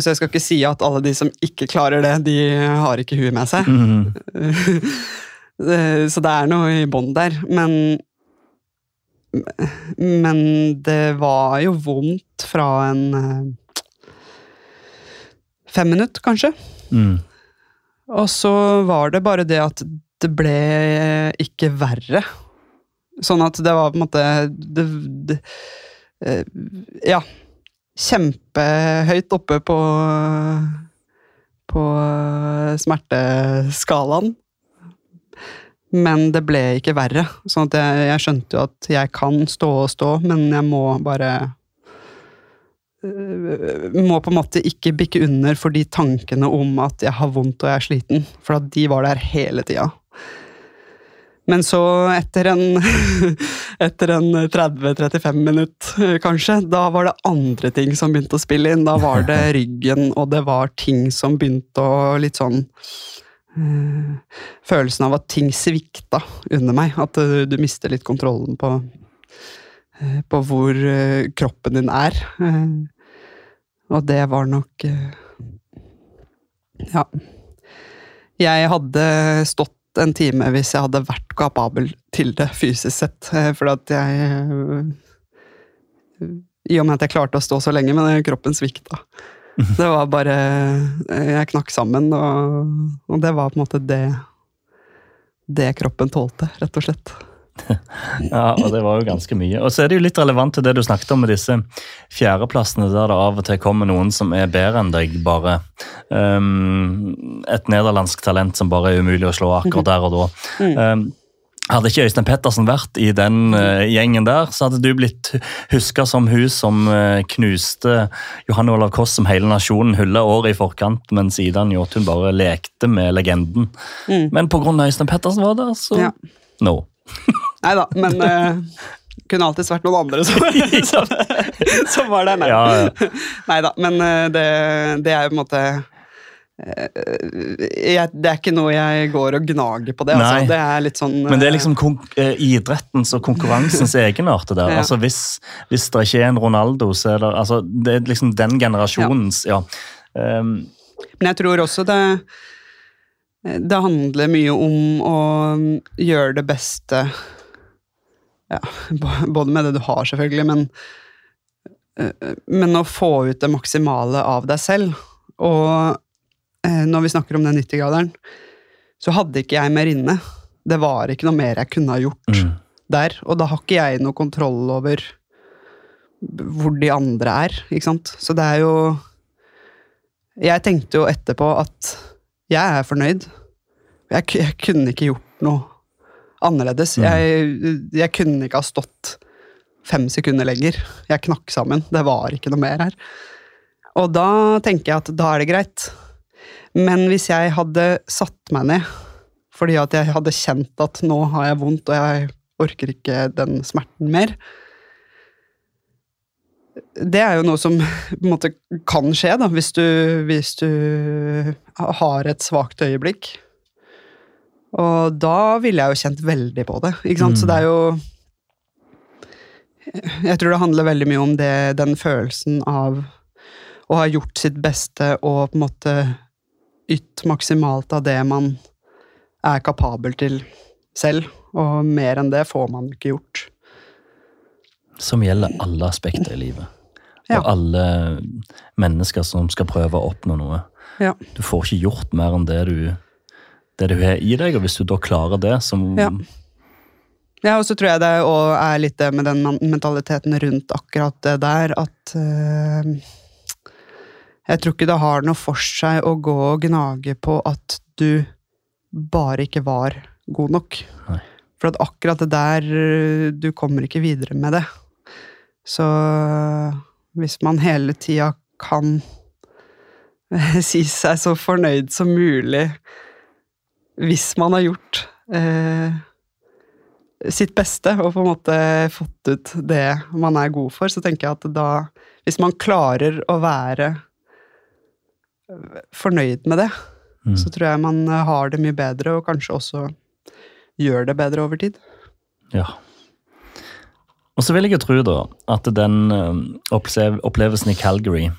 så, jeg skal ikke si at alle de som ikke klarer det, de har ikke huet med seg. Mm. så det er noe i bånn der. Men men det var jo vondt fra en uh, fem minutter, kanskje. Mm. Og så var det bare det at det ble ikke verre. Sånn at det var på en måte det, det, uh, Ja. Kjempehøyt oppe på på smerteskalaen. Men det ble ikke verre. sånn at jeg, jeg, skjønte jo at jeg kan stå og stå, men jeg må bare øh, Må på en måte ikke bikke under for de tankene om at jeg har vondt og jeg er sliten. For at de var der hele tida. Men så, etter en, etter en 30-35 minutt, kanskje, da var det andre ting som begynte å spille inn. Da var det ryggen, og det var ting som begynte å litt sånn følelsen av at ting svikta under meg. At du, du mister litt kontrollen på, eh, på hvor eh, kroppen din er. Og det var nok Ja. Jeg hadde stått en time hvis jeg hadde vært kapabel til det fysisk sett. For at jeg I og med at jeg klarte å stå så lenge, men kroppen svikta. Det var bare Jeg knakk sammen, og, og det var på en måte det det kroppen tålte, rett og slett. ja, og det var jo ganske mye. Og så er det jo litt relevant til det du snakket om med disse fjerdeplassene, der det av og til kommer noen som er bedre enn deg, bare. Um, et nederlandsk talent som bare er umulig å slå akkurat der og da. Mm. Um, Hadde ikke Øystein Pettersen vært i den uh, gjengen der, så hadde du blitt huska som hun som uh, knuste Johanne Olav Koss som hele nasjonen hylla året i forkant, mens Ida Njåtun bare lekte med legenden. Mm. Men pga. Øystein Pettersen var der, så Ja. no. Nei da, men uh, kunne alltids vært noen andre som, som, som var der. Nei, Ja, ja. Da, men uh, det, det er jo på en måte jeg, Det er ikke noe jeg går og gnager på det. Altså. Det er litt sånn Men det er eh, liksom eh, idrettens og konkurransens egenart. der. Ja. Altså hvis, hvis det ikke er en Ronaldo, så er det altså, Det er liksom den generasjonens ja. Um, Men jeg tror også det Det handler mye om å gjøre det beste Ja, både med det du har, selvfølgelig, men eh, Men å få ut det maksimale av deg selv. Og eh, når vi snakker om den 90-graderen, så hadde ikke jeg mer inne. Det var ikke noe mer jeg kunne ha gjort mm. der. Og da har ikke jeg noe kontroll over hvor de andre er, ikke sant. Så det er jo Jeg tenkte jo etterpå at jeg er fornøyd. Jeg, jeg kunne ikke gjort noe annerledes. Mm. Jeg, jeg kunne ikke ha stått fem sekunder lenger. Jeg knakk sammen. Det var ikke noe mer her. Og da tenker jeg at da er det greit. Men hvis jeg hadde satt meg ned fordi at jeg hadde kjent at nå har jeg vondt, og jeg orker ikke den smerten mer Det er jo noe som på en måte kan skje, da, hvis du, hvis du har et svakt øyeblikk. Og da ville jeg jo kjent veldig på det. Ikke sant? Så det er jo Jeg tror det handler veldig mye om det, den følelsen av å ha gjort sitt beste og på en måte ytt maksimalt av det man er kapabel til selv. Og mer enn det får man ikke gjort. Som gjelder alle aspekter i livet. Ja. Og alle mennesker som skal prøve å oppnå noe. Ja. Du får ikke gjort mer enn det du, det du har i deg, og hvis du da klarer det, så Ja. Ja, og så tror jeg det er litt det med den mentaliteten rundt akkurat det der, at eh, Jeg tror ikke det har noe for seg å gå og gnage på at du bare ikke var god nok. Nei. For at akkurat det der eh, Du kommer ikke videre med det. Så hvis man hele tida kan si seg så fornøyd som mulig hvis man har gjort eh, sitt beste og på en måte fått ut det man er god for, så tenker jeg at da Hvis man klarer å være fornøyd med det, Mm. så tror jeg man har det mye bedre, og kanskje også gjør det bedre over tid. Ja. Og så vil jeg jo tro da at den eh, opplevelsen i Calgary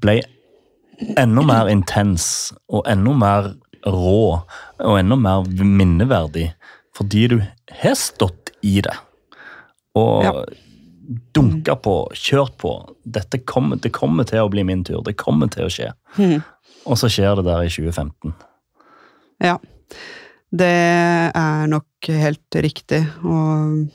ble enda mer intens og enda mer rå og enda mer minneverdig fordi du har stått i det. Og Ja. Dunka på, kjørt på. Dette kommer, det kommer til å bli min tur. Det kommer til å skje. Mm. Og så skjer det der i 2015. Ja. Det er nok helt riktig, og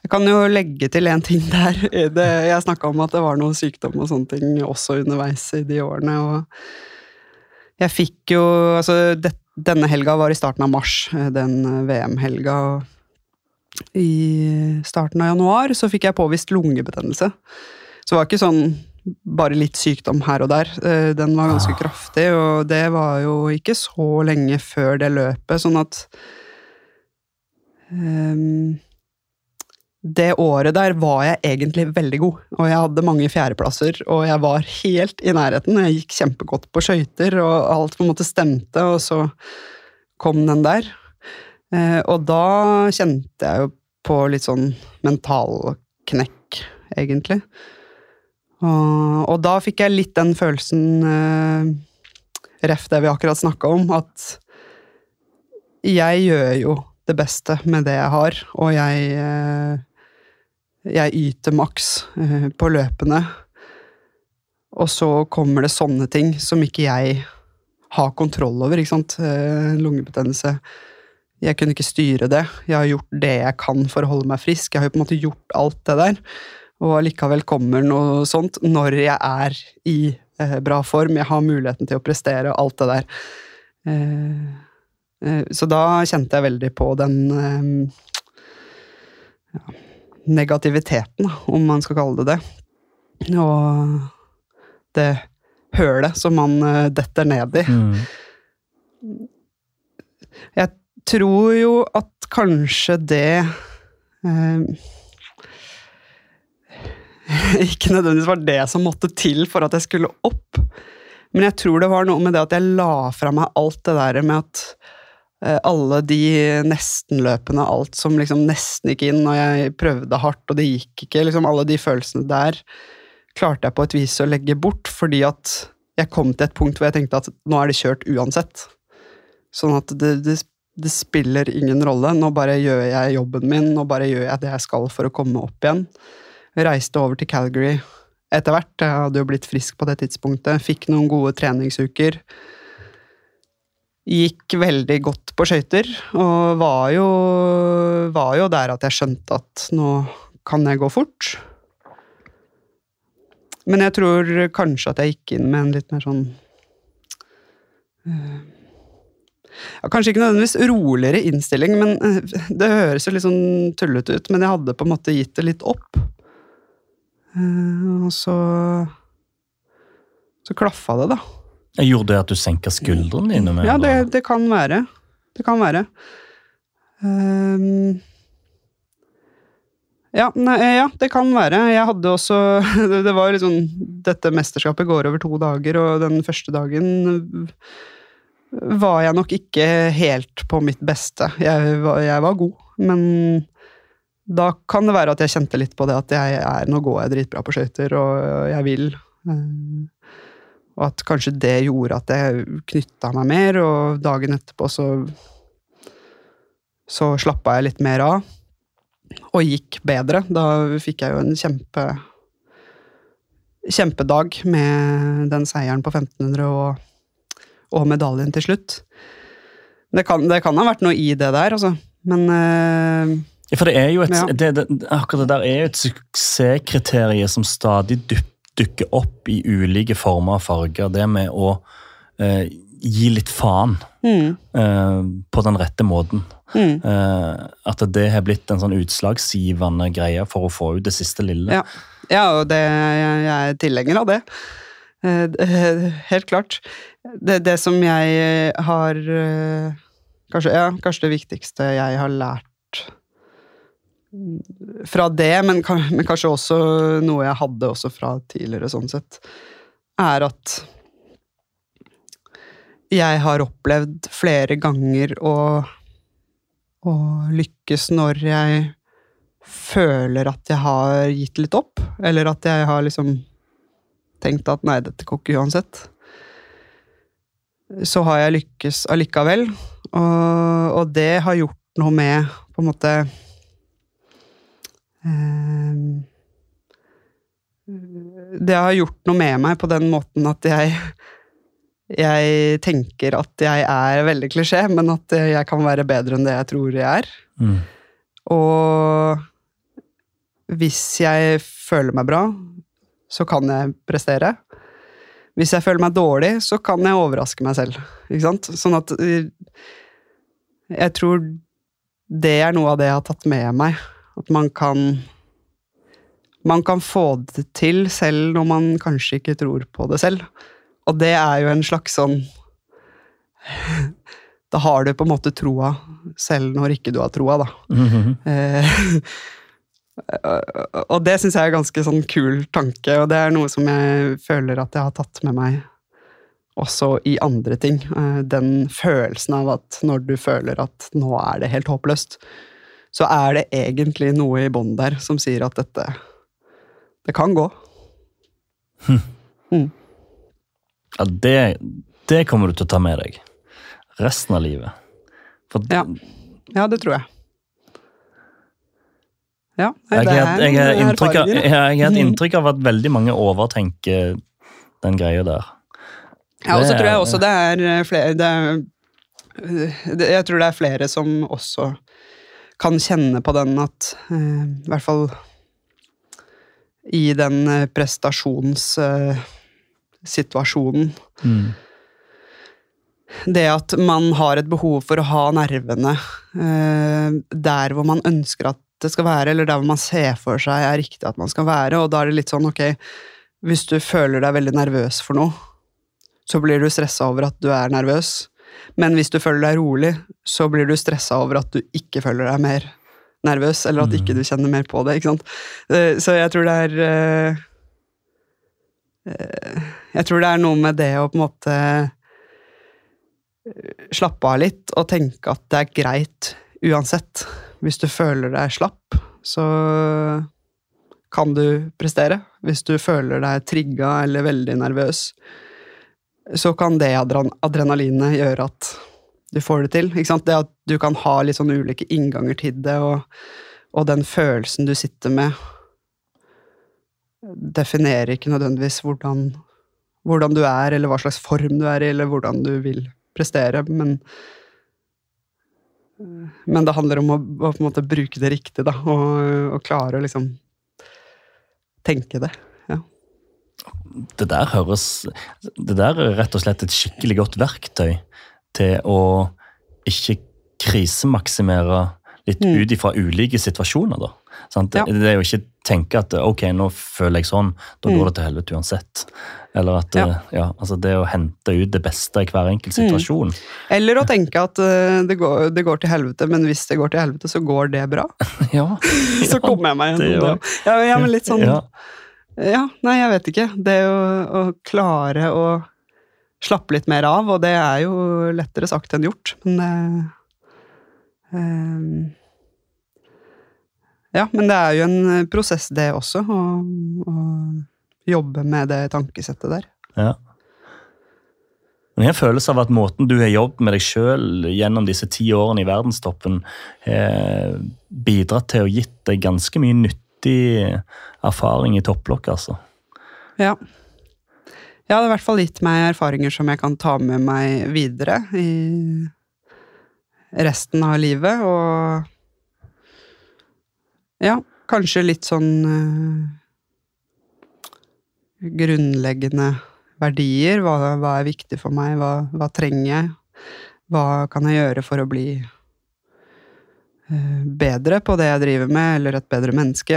jeg kan jo legge til en ting der. Det, jeg snakka om at det var noe sykdom og sånne ting også underveis i de årene, og jeg fikk jo Altså, det, denne helga var i starten av mars, den VM-helga, og i starten av januar så fikk jeg påvist lungebetennelse. Så det var ikke sånn bare litt sykdom her og der. Eh, Den var ganske Ah. kraftig, og det var jo ikke så lenge før det løpet, sånn at um, Det året der var jeg egentlig veldig god, og jeg hadde mange fjerdeplasser, og jeg var helt i nærheten. Jeg gikk kjempegodt på skøyter, og alt på en måte stemte, og så kom den der. Eh, og da kjente jeg jo på litt sånn mentalknekk, egentlig. Og, og da fikk jeg litt den følelsen, eh, ref det vi akkurat snakka om, at jeg gjør jo det beste med det jeg har, og jeg, eh, jeg yter maks eh, på løpene. Og så kommer det sånne ting som ikke jeg har kontroll over, ikke sant. Eh, lungebetennelse. Jeg kunne ikke styre det. Jeg har gjort det jeg kan for å holde meg frisk. Jeg har jo på en måte gjort alt det der. Og allikevel kommer noe sånt når jeg er i eh, bra form. Jeg har muligheten til å prestere og alt det der. Eh, Eh, Så da kjente jeg veldig på den eh, ja, negativiteten, om man skal kalle det det. Og det hølet som man eh, detter ned i. Mm. Jeg tror jo at kanskje det eh, Ikke nødvendigvis var det som måtte til for at jeg skulle opp. Men jeg tror det var noe med det at jeg la fra meg alt det der med at eh, alle de nestenløpene, alt som liksom nesten gikk inn, og jeg prøvde hardt, og det gikk ikke, liksom alle de følelsene der klarte jeg på et vis å legge bort, fordi at jeg kom til et punkt hvor jeg tenkte at nå er det kjørt uansett. Sånn at det, det, det spiller ingen rolle. Nå bare gjør jeg jobben min, nå bare gjør jeg det jeg skal for å komme opp igjen. Reiste over til Calgary etter hvert. Jeg hadde jo blitt frisk på det tidspunktet. Fikk noen gode treningsuker. Gikk veldig godt på skøyter, og var jo, var jo der at jeg skjønte at nå kan jeg gå fort. Men jeg tror kanskje at jeg gikk inn med en litt mer sånn eh, ja, Kanskje ikke nødvendigvis roligere innstilling, men eh, det høres jo litt sånn tullete ut. Men jeg hadde på en måte gitt det litt opp. Eh, Og så Så klaffa det, da. Jeg gjorde det at du senka skuldrene dine? Med, Ja, det, det kan være. Det kan være. Um, ja, nei, ja, det kan være. Jeg hadde også Det det var jo liksom Dette mesterskapet går over to dager, og den første dagen var jeg nok ikke helt på mitt beste. Jeg var, jeg var god, men da kan det være at jeg kjente litt på det at jeg er, nå går jeg dritbra på skøyter, og jeg vil. Eh, Og at kanskje det gjorde at jeg knytta meg mer, og dagen etterpå så så slappa jeg litt mer av, og gikk bedre. Da fikk jeg jo en kjempe kjempedag med den seieren på 1500 og, og medaljen til slutt. Det kan, det kan ha vært noe i det der, altså. Men eh, For det er jo et, Ja. det, det, akkurat det der er jo et suksesskriterium som stadig dukker opp i ulike former og farger. Det med å eh, gi litt faen mm, eh, på den rette måten. mm, Eh, at det har blitt en sånn utslagsgivende greie for å få ut det siste lille. Ja. ja, og det, jeg er tilhenger av det. Eh, Helt klart. Det, det som jeg har eh, kanskje, ja, kanskje det viktigste jeg har lært fra det, men, men kanskje også noe jeg hadde også fra tidligere, sånn sett, er at jeg har opplevd flere ganger å, å lykkes når jeg føler at jeg har gitt litt opp, eller at jeg har liksom tenkt at nei, dette går ikke uansett. Så har jeg lykkes allikevel, og, og det har gjort noe med på en måte eh, Det har gjort noe med meg på den måten at jeg jeg tenker at jeg er veldig klisjé, men at jeg kan være bedre enn det jeg tror jeg er. Mm. Og hvis jeg føler meg bra, så kan jeg prestere. Hvis jeg føler meg dårlig, så kan jeg overraske meg selv. Ikke sant? Sånn at eh, Jeg tror det er noe av det jeg har tatt med meg. At man kan Man kan få det til selv når man kanskje ikke tror på det selv. Og det er jo en slags sånn Da har du på en måte troa, selv når ikke du har troa, da. Mm Eh, og det syns jeg er en ganske sånn kul tanke, og det er noe som jeg føler at jeg har tatt med meg også i andre ting. Eh, Den følelsen av at når du føler at nå er det helt håpløst, så er det egentlig noe i bånn der som sier at dette Det kan gå. Ja, det, det kommer du til å ta med deg resten av livet. For Ja. Ja, det tror jeg. Ja, nei, jeg, har- jeg, har inntrykk jeg, jeg har et Mhm. inntrykk av at veldig mange overtenker den greia der. Ja, og så tror jeg også det er eh, flere det er, eh, det, Jeg tror det er flere som også kan kjenne på den at eh, I hvert fall i den eh, prestasjonssituasjonen Mm. det at man har et behov for å ha nervene eh, der hvor man ønsker at det skal være, eller der hvor man ser for seg er riktig at man skal være, og da er det litt sånn, ok, hvis du føler deg veldig nervøs for noe, så blir du stressa over at du er nervøs, men hvis du føler deg rolig, så blir du stressa over at du ikke føler deg mer nervøs, eller at ikke du kjenner mer på det, ikke sant. Eh, Så jeg tror det er eh, eh, Jeg tror det er noe med det å på en måte slappe av litt og tenke at det er greit uansett. Hvis du føler deg slapp, så kan du prestere. Hvis du føler deg trigga eller veldig nervøs, så kan det adren adrenalinet gjøre at du får det til. Det at du kan ha litt sånn ulike innganger til det, og, og den følelsen du sitter med, definerer ikke nødvendigvis hvordan, hvordan du er, eller hva slags form du er i, eller hvordan du vil prestere, men men det handler om å, å på en måte bruke det riktig, da, og, og klare å liksom tenke det. Ja. Det der høres Det der er rett og slett et skikkelig godt verktøy til å ikke krisemaksimere litt Mm. ut ifra ulike situasjoner, da. Sant? Ja. Det, det er jo ikke tenke at ok, nå føler jeg sånn, da Mm. går det til helvete uansett. Eller at Ja. eh, ja, altså det å hente ut det beste i hver enkelt Mm. situasjon. Eller å tenke at eh, det, går, det går til helvete, men hvis det går til helvete, så går det bra. Ja. Så kommer jeg meg gjennom det. Ja, ja, men litt sånn Ja. Nei, jeg vet ikke. Det å, å klare å slappe litt mer av, og det er jo lettere sagt enn gjort, men det ehm, Ja, men det er jo en prosess, det også, og, å jobbe med det tankesettet der. Ja. Men jeg har følelse av at måten du har jobbet med deg sjøl gjennom disse ti årene i verdenstoppen, har bidratt til å gitt deg ganske mye nyttig erfaring i topplokk, altså. Ja. Jeg hadde i hvert fall gitt meg erfaringer som jeg kan ta med meg videre i resten av livet, og ja, kanskje litt sånn eh, grunnleggende verdier. Hva, hva er viktig for meg? Hva, hva trenger jeg? Hva kan jeg gjøre for å bli eh, bedre på det jeg driver med, eller et bedre menneske?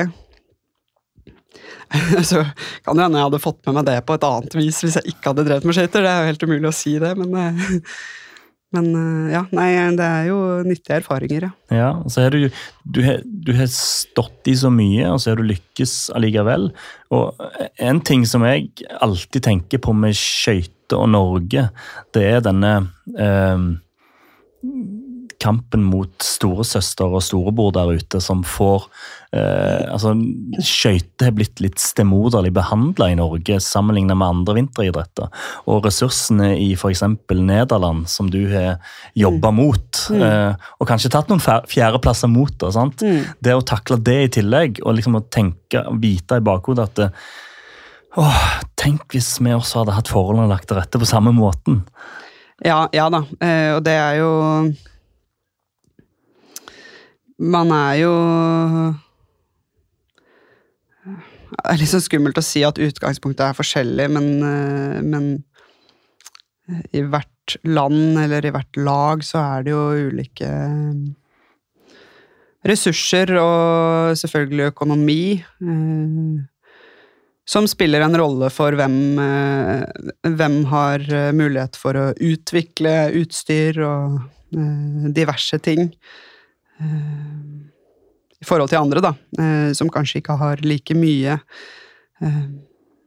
Så kan det hende jeg hadde fått med meg det på et annet vis hvis jeg ikke hadde drevet med skøyter. Det er jo helt umulig å si det, men, eh, men eh, ja, nei, det er jo nyttige erfaringer, ja. Ja, så er du, du, du har stått i så mye, og så har du lykkes allikevel. Og en ting som jeg alltid tenker på med skøyter og Norge, det er denne eh, kampen mot storesøster og storebror der ute, som får eh, altså Skøyter har blitt litt stemoderlig behandla i Norge sammenlignet med andre vinteridretter. Og ressursene i f.eks. Nederland, som du har jobba mot, eh, og kanskje tatt noen fjerdeplasser mot det, sant? det å takle det i tillegg, og liksom å tenke, vite i bakhodet at det, Åh, tenk hvis vi også hadde hatt forholdene lagt til rette på samme måten. Ja, ja da, eh, og det er jo Man er jo Det er litt så skummelt å si at utgangspunktet er forskjellig, men, eh, men i hvert land eller i hvert lag så er det jo ulike ressurser og selvfølgelig økonomi. eh, som spiller en rolle for hvem, eh, hvem har eh, mulighet for å utvikle utstyr og eh, diverse ting. Eh, I forhold til andre, da, eh, som kanskje ikke har like mye. Eh,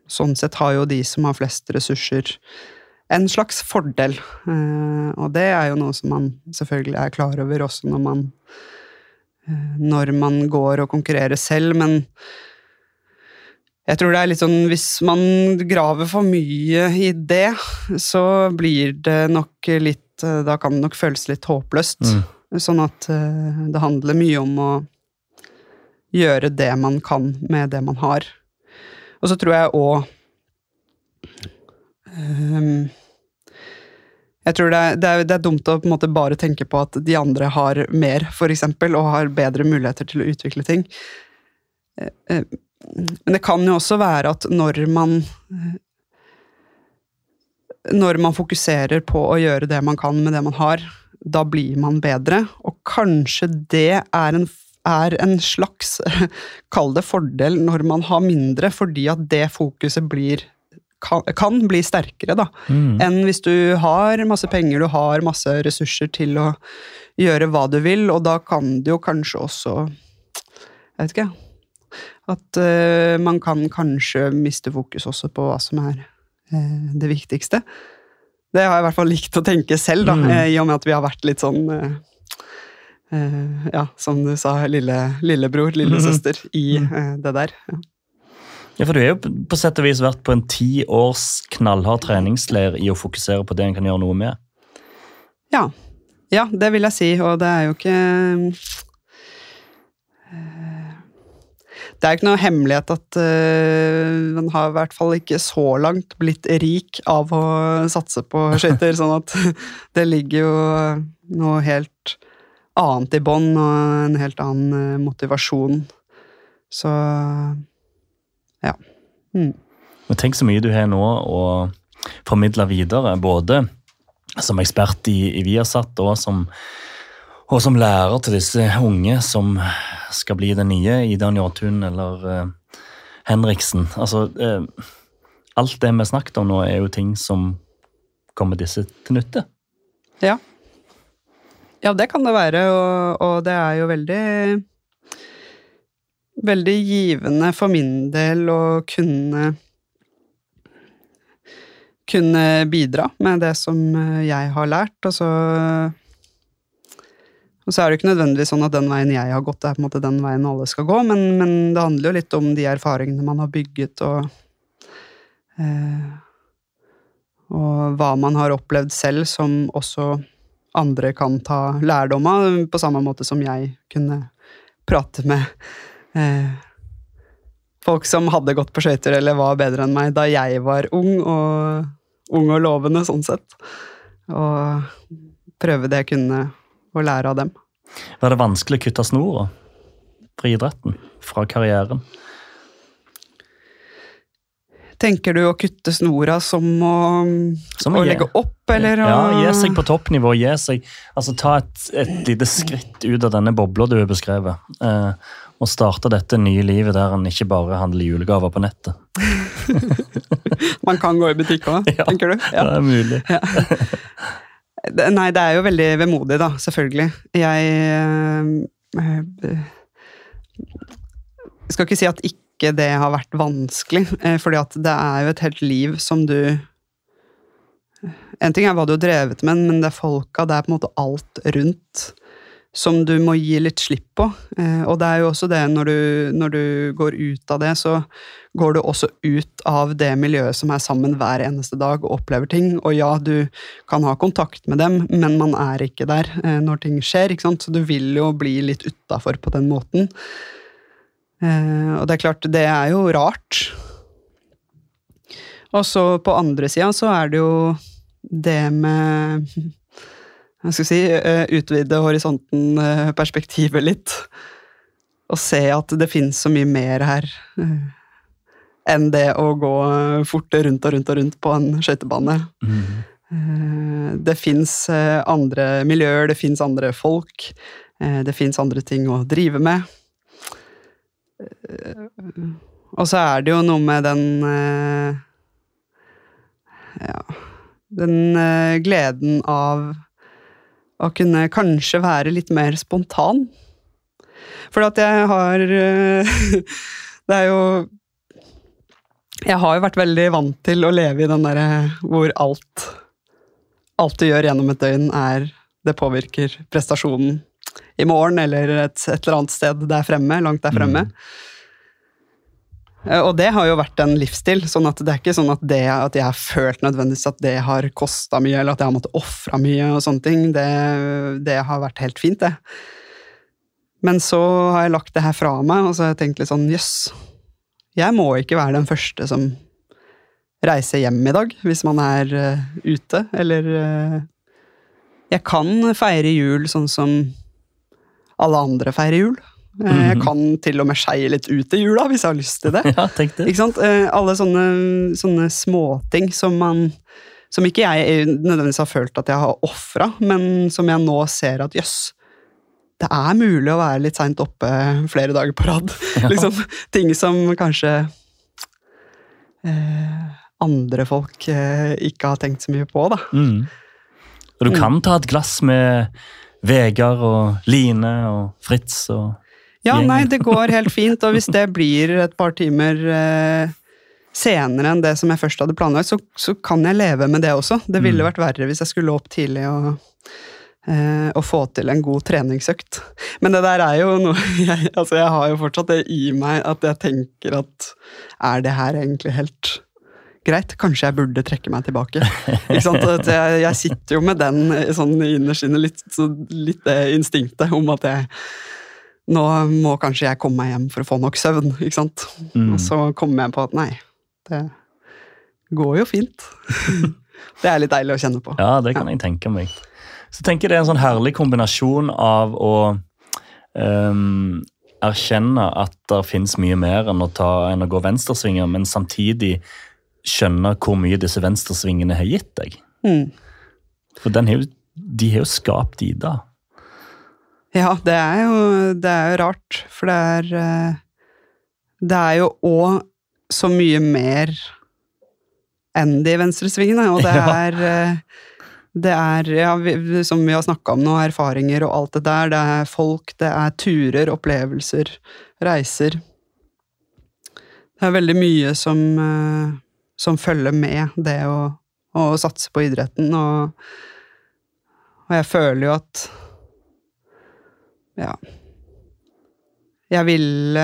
sånn sett har jo de som har flest ressurser, en slags fordel. Og det er jo noe som man selvfølgelig er klar over også når man når man går og konkurrerer selv, men jeg tror det er litt sånn Hvis man graver for mye i det, så blir det nok litt Da kan det nok føles litt håpløst. Mm. Sånn at eh, det handler mye om å gjøre det man kan med det man har. Og så tror jeg òg Jeg tror det er, det, er, det er dumt å på en måte bare tenke på at de andre har mer, eksempel, og har bedre muligheter til å utvikle ting. Eh, eh, Men det kan jo også være at når man når man fokuserer på å gjøre det man kan med det man har, da blir man bedre. Og kanskje det er en, er en slags, kall det fordel, når man har mindre, fordi at det fokuset blir kan, kan bli sterkere, da. Mm. Enn hvis du har masse penger, du har masse ressurser til å gjøre hva du vil, og da kan det jo kanskje også Jeg vet ikke, At uh, man kan kanskje miste fokus også på hva som er uh, det viktigste. Det har jeg i hvert fall likt å tenke selv, da, Mm. eh, i og med at vi har vært litt sånn eh, eh, Ja, som du sa, lille, lillebror, lillesøster, i eh, det der. Ja. Ja, for Du har jo på- på sett og vis vært på en ti års knallhard treningsleir i å fokusere på det en kan gjøre noe med. Ja. ja, det vil jeg si, og det er jo ikke eh, Det er jo ikke noe hemmelighet at uh, man har i hvert fall ikke så langt blitt rik av å satse på skøyter, sånn at det ligger jo noe helt annet i bånn, og en helt annen eh, motivasjon. Så ja. Mm. Men Tenk så mye du har nå å formidle videre, både som ekspert i, i Viasat og som, og som lærer til disse unge som skal bli den nye Ida Njåtun eller uh, Henriksen. Altså, uh, alt det vi snakket om nå, er jo ting som kommer disse til nytte. Ja. Ja, det kan det være, og, og det er jo veldig Veldig givende for min del å kunne Kunne bidra med det som jeg har lært, og så og så er det ikke nødvendigvis sånn at den veien jeg har gått, er på en måte den veien alle skal gå, men, men det handler jo litt om de erfaringene man har bygget, og eh, Og hva man har opplevd selv, som også andre kan ta lærdom av, på samme måte som jeg kunne prate med eh, folk som hadde gått på skøyter eller var bedre enn meg da jeg var ung og, ung og lovende, sånn sett. Og prøve det jeg kunne, og lære av dem. Var det vanskelig å kutte snora fra idretten, fra karrieren? Tenker du å kutte snora som å, Som å legge opp, eller Ja, gi seg på toppnivå. Gi seg, altså Ta et, et lite skritt ut av denne bobla du har beskrevet. Eh, og starte dette nye livet der en ikke bare handler julegaver på nettet. Man kan gå i butikk òg, Ja. tenker du? Ja, Det er mulig. Det- Nei, det er jo veldig vemodig, da, selvfølgelig. Jeg øh, øh, skal ikke si at ikke det har vært vanskelig, eh, fordi at det er jo et helt liv som du En ting er hva du har drevet med, men det er folka, det er på en måte alt rundt som du må gi litt slipp på. Eh, Og det er jo også det når du, når du går ut av det, så går du også ut av det miljøet som er sammen hver eneste dag og opplever ting. Og ja, du kan ha kontakt med dem, men man er ikke der eh, når ting skjer. Så du vil jo bli litt utafor på den måten. Eh, og det er klart, det er jo rart. Og så på andre sida så er det jo det med jeg skal si eh, Utvide horisonten, perspektivet litt. Og se at det finnes så mye mer her enn det å gå eh, fort rundt og rundt og rundt på en skøytebane. Mhm. Eh, Det fins andre miljøer, det fins andre folk, eh, det fins andre ting å drive med. Eh, Og så er det jo noe med den eh, Ja Den eh, gleden av å kunne kanskje være litt mer spontan. For at jeg har eh, Det er jo Jeg har jo vært veldig vant til å leve i den derre hvor alt Alt du gjør gjennom et døgn, er Det påvirker prestasjonen i morgen eller et, et eller annet sted der fremme, langt der fremme. Mm. Og det har jo vært en livsstil, sånn at det er ikke sånn at, det, at jeg har følt nødvendigvis at det har kosta mye, eller at jeg har måttet ofre mye og sånne ting. Det, det har vært helt fint, det. Men så har jeg lagt det her fra meg, og så har jeg tenkt litt sånn jøss. Jeg må ikke være den første som reiser hjem i dag, hvis man er uh, ute, eller uh, Jeg kan feire jul sånn som alle andre feirer jul. Eh, Jeg Mhm. kan til og med skeie litt ut i jula, hvis jeg har lyst til det. Ja, tenk det. Ikke sant? Alle sånne, sånne småting som man som ikke jeg nødvendigvis har følt at jeg har ofra, men som jeg nå ser at jøss, det er mulig å være litt seint oppe flere dager på rad. Ja. liksom, ting som kanskje eh, andre folk eh, ikke har tenkt så mye på, da. Mm. Og du kan ta et glass med Vegard og Line og Fritz og Ja, Gjengen. nei, det går helt fint, og hvis det blir et par timer eh, senere enn det som jeg først hadde planlagt, så, så kan jeg leve med det også. Det ville Mm. vært verre hvis jeg skulle opp tidlig og, eh, og få til en god treningsøkt. Men det der er jo noe jeg, altså jeg har jo fortsatt det i meg at jeg tenker at er det her egentlig helt greit? Kanskje jeg burde trekke meg tilbake. Ikke sant? Jeg, jeg sitter jo med den eh, sånn innerst inne, litt, litt det instinktet om at jeg nå må kanskje jeg komme meg hjem for å få nok søvn, ikke sant? Mm. Og så kommer jeg på at nei, det går jo fint. det er litt deilig å kjenne på. Ja, det kan jeg tenke meg. Så tenker jeg det er en sånn herlig kombinasjon av å um, erkjenne at det finnes mye mer enn å, ta, enn å gå venstresvinger, men samtidig skjønne hvor mye disse venstresvingene har gitt deg. Mm. For den har de har jo skapt Ida. Ja, det er, jo, det er jo rart, for det er eh, Det er jo òg så mye mer enn de venstresvingene, og det er eh, Det er, ja, vi, som vi har snakka om nå, erfaringer og alt det der. Det er folk, det er turer, opplevelser, reiser. Det er veldig mye som, eh, som følger med det å, å satse på idretten, og, og jeg føler jo at ja. Jeg ville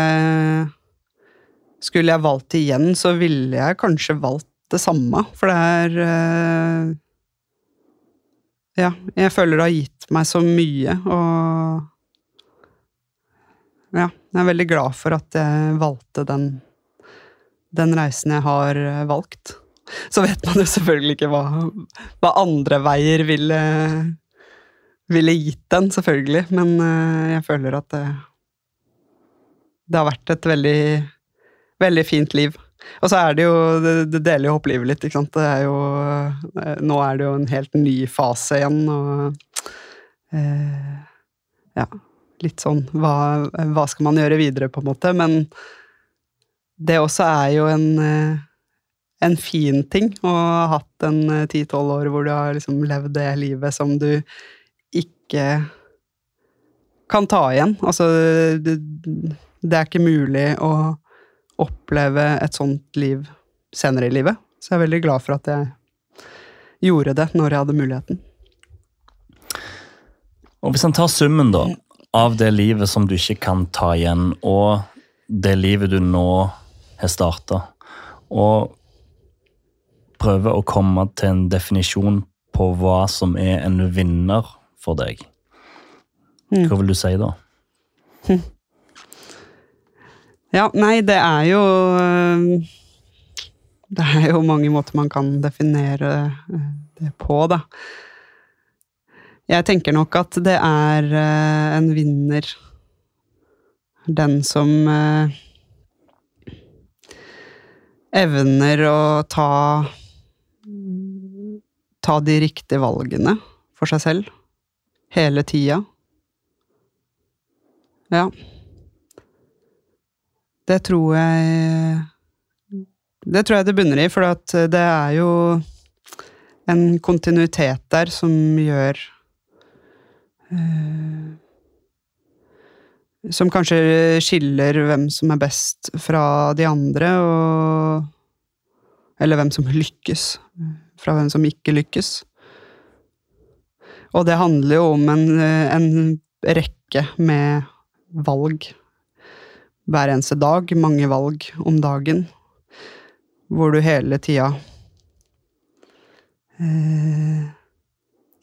Skulle jeg valgt igjen, så ville jeg kanskje valgt det samme, for det er eh, Ja, jeg føler det har gitt meg så mye, og Ja, jeg er veldig glad for at jeg valgte den, den reisen jeg har eh, valgt. Så vet man jo selvfølgelig ikke hva, hva andre veier ville ville gitt den, selvfølgelig, men eh, jeg føler at det, det har vært et veldig, veldig fint liv. Og så er det jo Det, det deler jo hopplivet litt, ikke sant. Det er jo eh, Nå er det jo en helt ny fase igjen, og eh, Ja. Litt sånn hva, hva skal man gjøre videre, på en måte, men det også er jo en eh, en fin ting å ha hatt en ti-tolv år hvor du har liksom levd det livet som du ikke kan ta igjen. Altså, det, det er ikke mulig å oppleve et sånt liv senere i livet. Så jeg er veldig glad for at jeg gjorde det når jeg hadde muligheten. Og hvis en tar summen da, av det livet som du ikke kan ta igjen, og det livet du nå har starta, og prøver å komme til en definisjon på hva som er en vinner for deg, Mm. hva vil du si da? Ja, nei, det er jo øh, Det er jo mange måter man kan definere øh, det på, da. Jeg tenker nok at det er øh, en vinner den som evner å ta ta de riktige valgene for seg selv hele tida. Ja. Det tror jeg Det tror jeg det bunner i, for det er jo en kontinuitet der som gjør eh, Som kanskje skiller hvem som er best fra de andre, og Eller hvem som lykkes fra hvem som ikke lykkes. Og det handler jo om en, en rekke med valg hver eneste dag, mange valg om dagen, hvor du hele tida eh,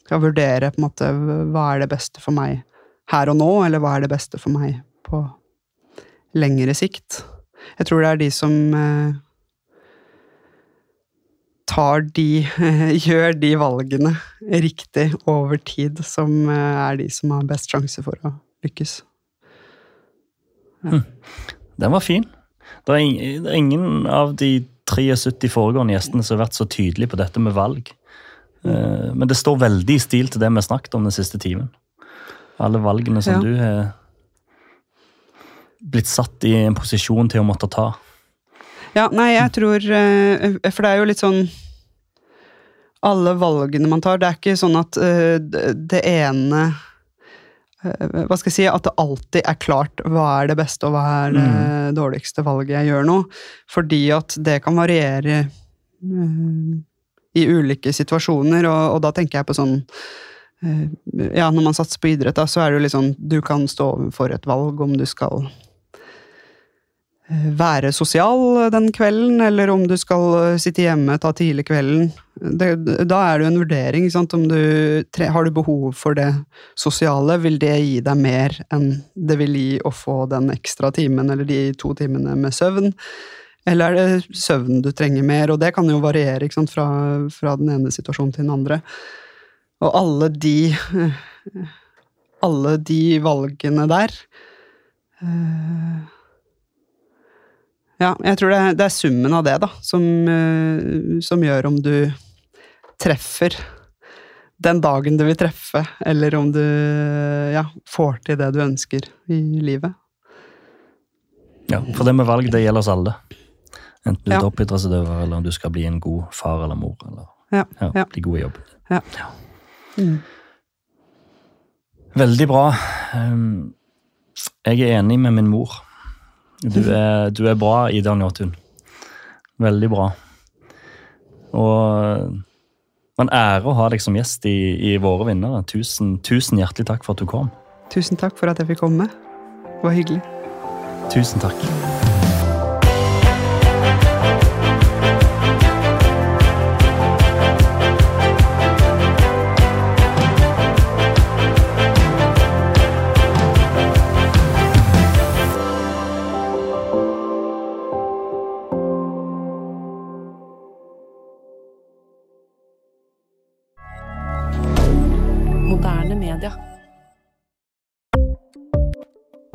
skal vurdere på en måte hva er det beste for meg her og nå, eller hva er det beste for meg på lengre sikt. Jeg tror det er de som eh, tar de Gjør de valgene riktig over tid, som eh, er de som har best sjanse for å lykkes. Den var fin. Det er, ingen av de 73 foregående gjestene som har vært så tydelige på dette med valg. Eh, Men det står veldig i stil til det vi har snakket om den siste timen. Alle valgene som Ja. du har blitt satt i en posisjon til å måtte ta. Ja, nei, jeg tror eh, For det er jo litt sånn Alle valgene man tar, det er ikke sånn at eh, det ene Hva skal jeg si At det alltid er klart hva er det beste og hva er det dårligste valget jeg gjør nå. Fordi at det kan variere eh, i ulike situasjoner, og, og da tenker jeg på sånn eh, Ja, når man satser på idrett, da, så er det jo litt sånn Du kan stå overfor et valg om du skal eh, være sosial den kvelden, eller om du skal eh, sitte hjemme, ta tidlig kvelden. Det, da er det jo en vurdering. Sant? Om du, har du behov for det sosiale, vil det gi deg mer enn det vil gi å få den ekstra timen eller de to timene med søvn? Eller er det søvn du trenger mer? Og det kan jo variere sant? Fra, fra den ene situasjonen til den andre. Og alle de Alle de valgene der eh, ja, jeg tror det, det er summen av det, da, som, eh, som gjør om du treffer den dagen du vil treffe, eller om du ja, får til det du ønsker i livet. Ja, For det med valg, det gjelder oss alle. Enten du er Ja. toppidrettsutøver, eller om du skal bli en god far eller mor. Eller Ja, ja, ja. bli god i jobb. Ja. Mm. Veldig bra. Um, Jeg er enig med min mor. Du er, du er bra, Ida Njåtun. Veldig bra. Og en ære å ha deg som gjest i, i Våre vinnere. Tusen, tusen hjertelig takk for at du kom. Tusen takk for at jeg fikk komme. Det var hyggelig. Tusen takk.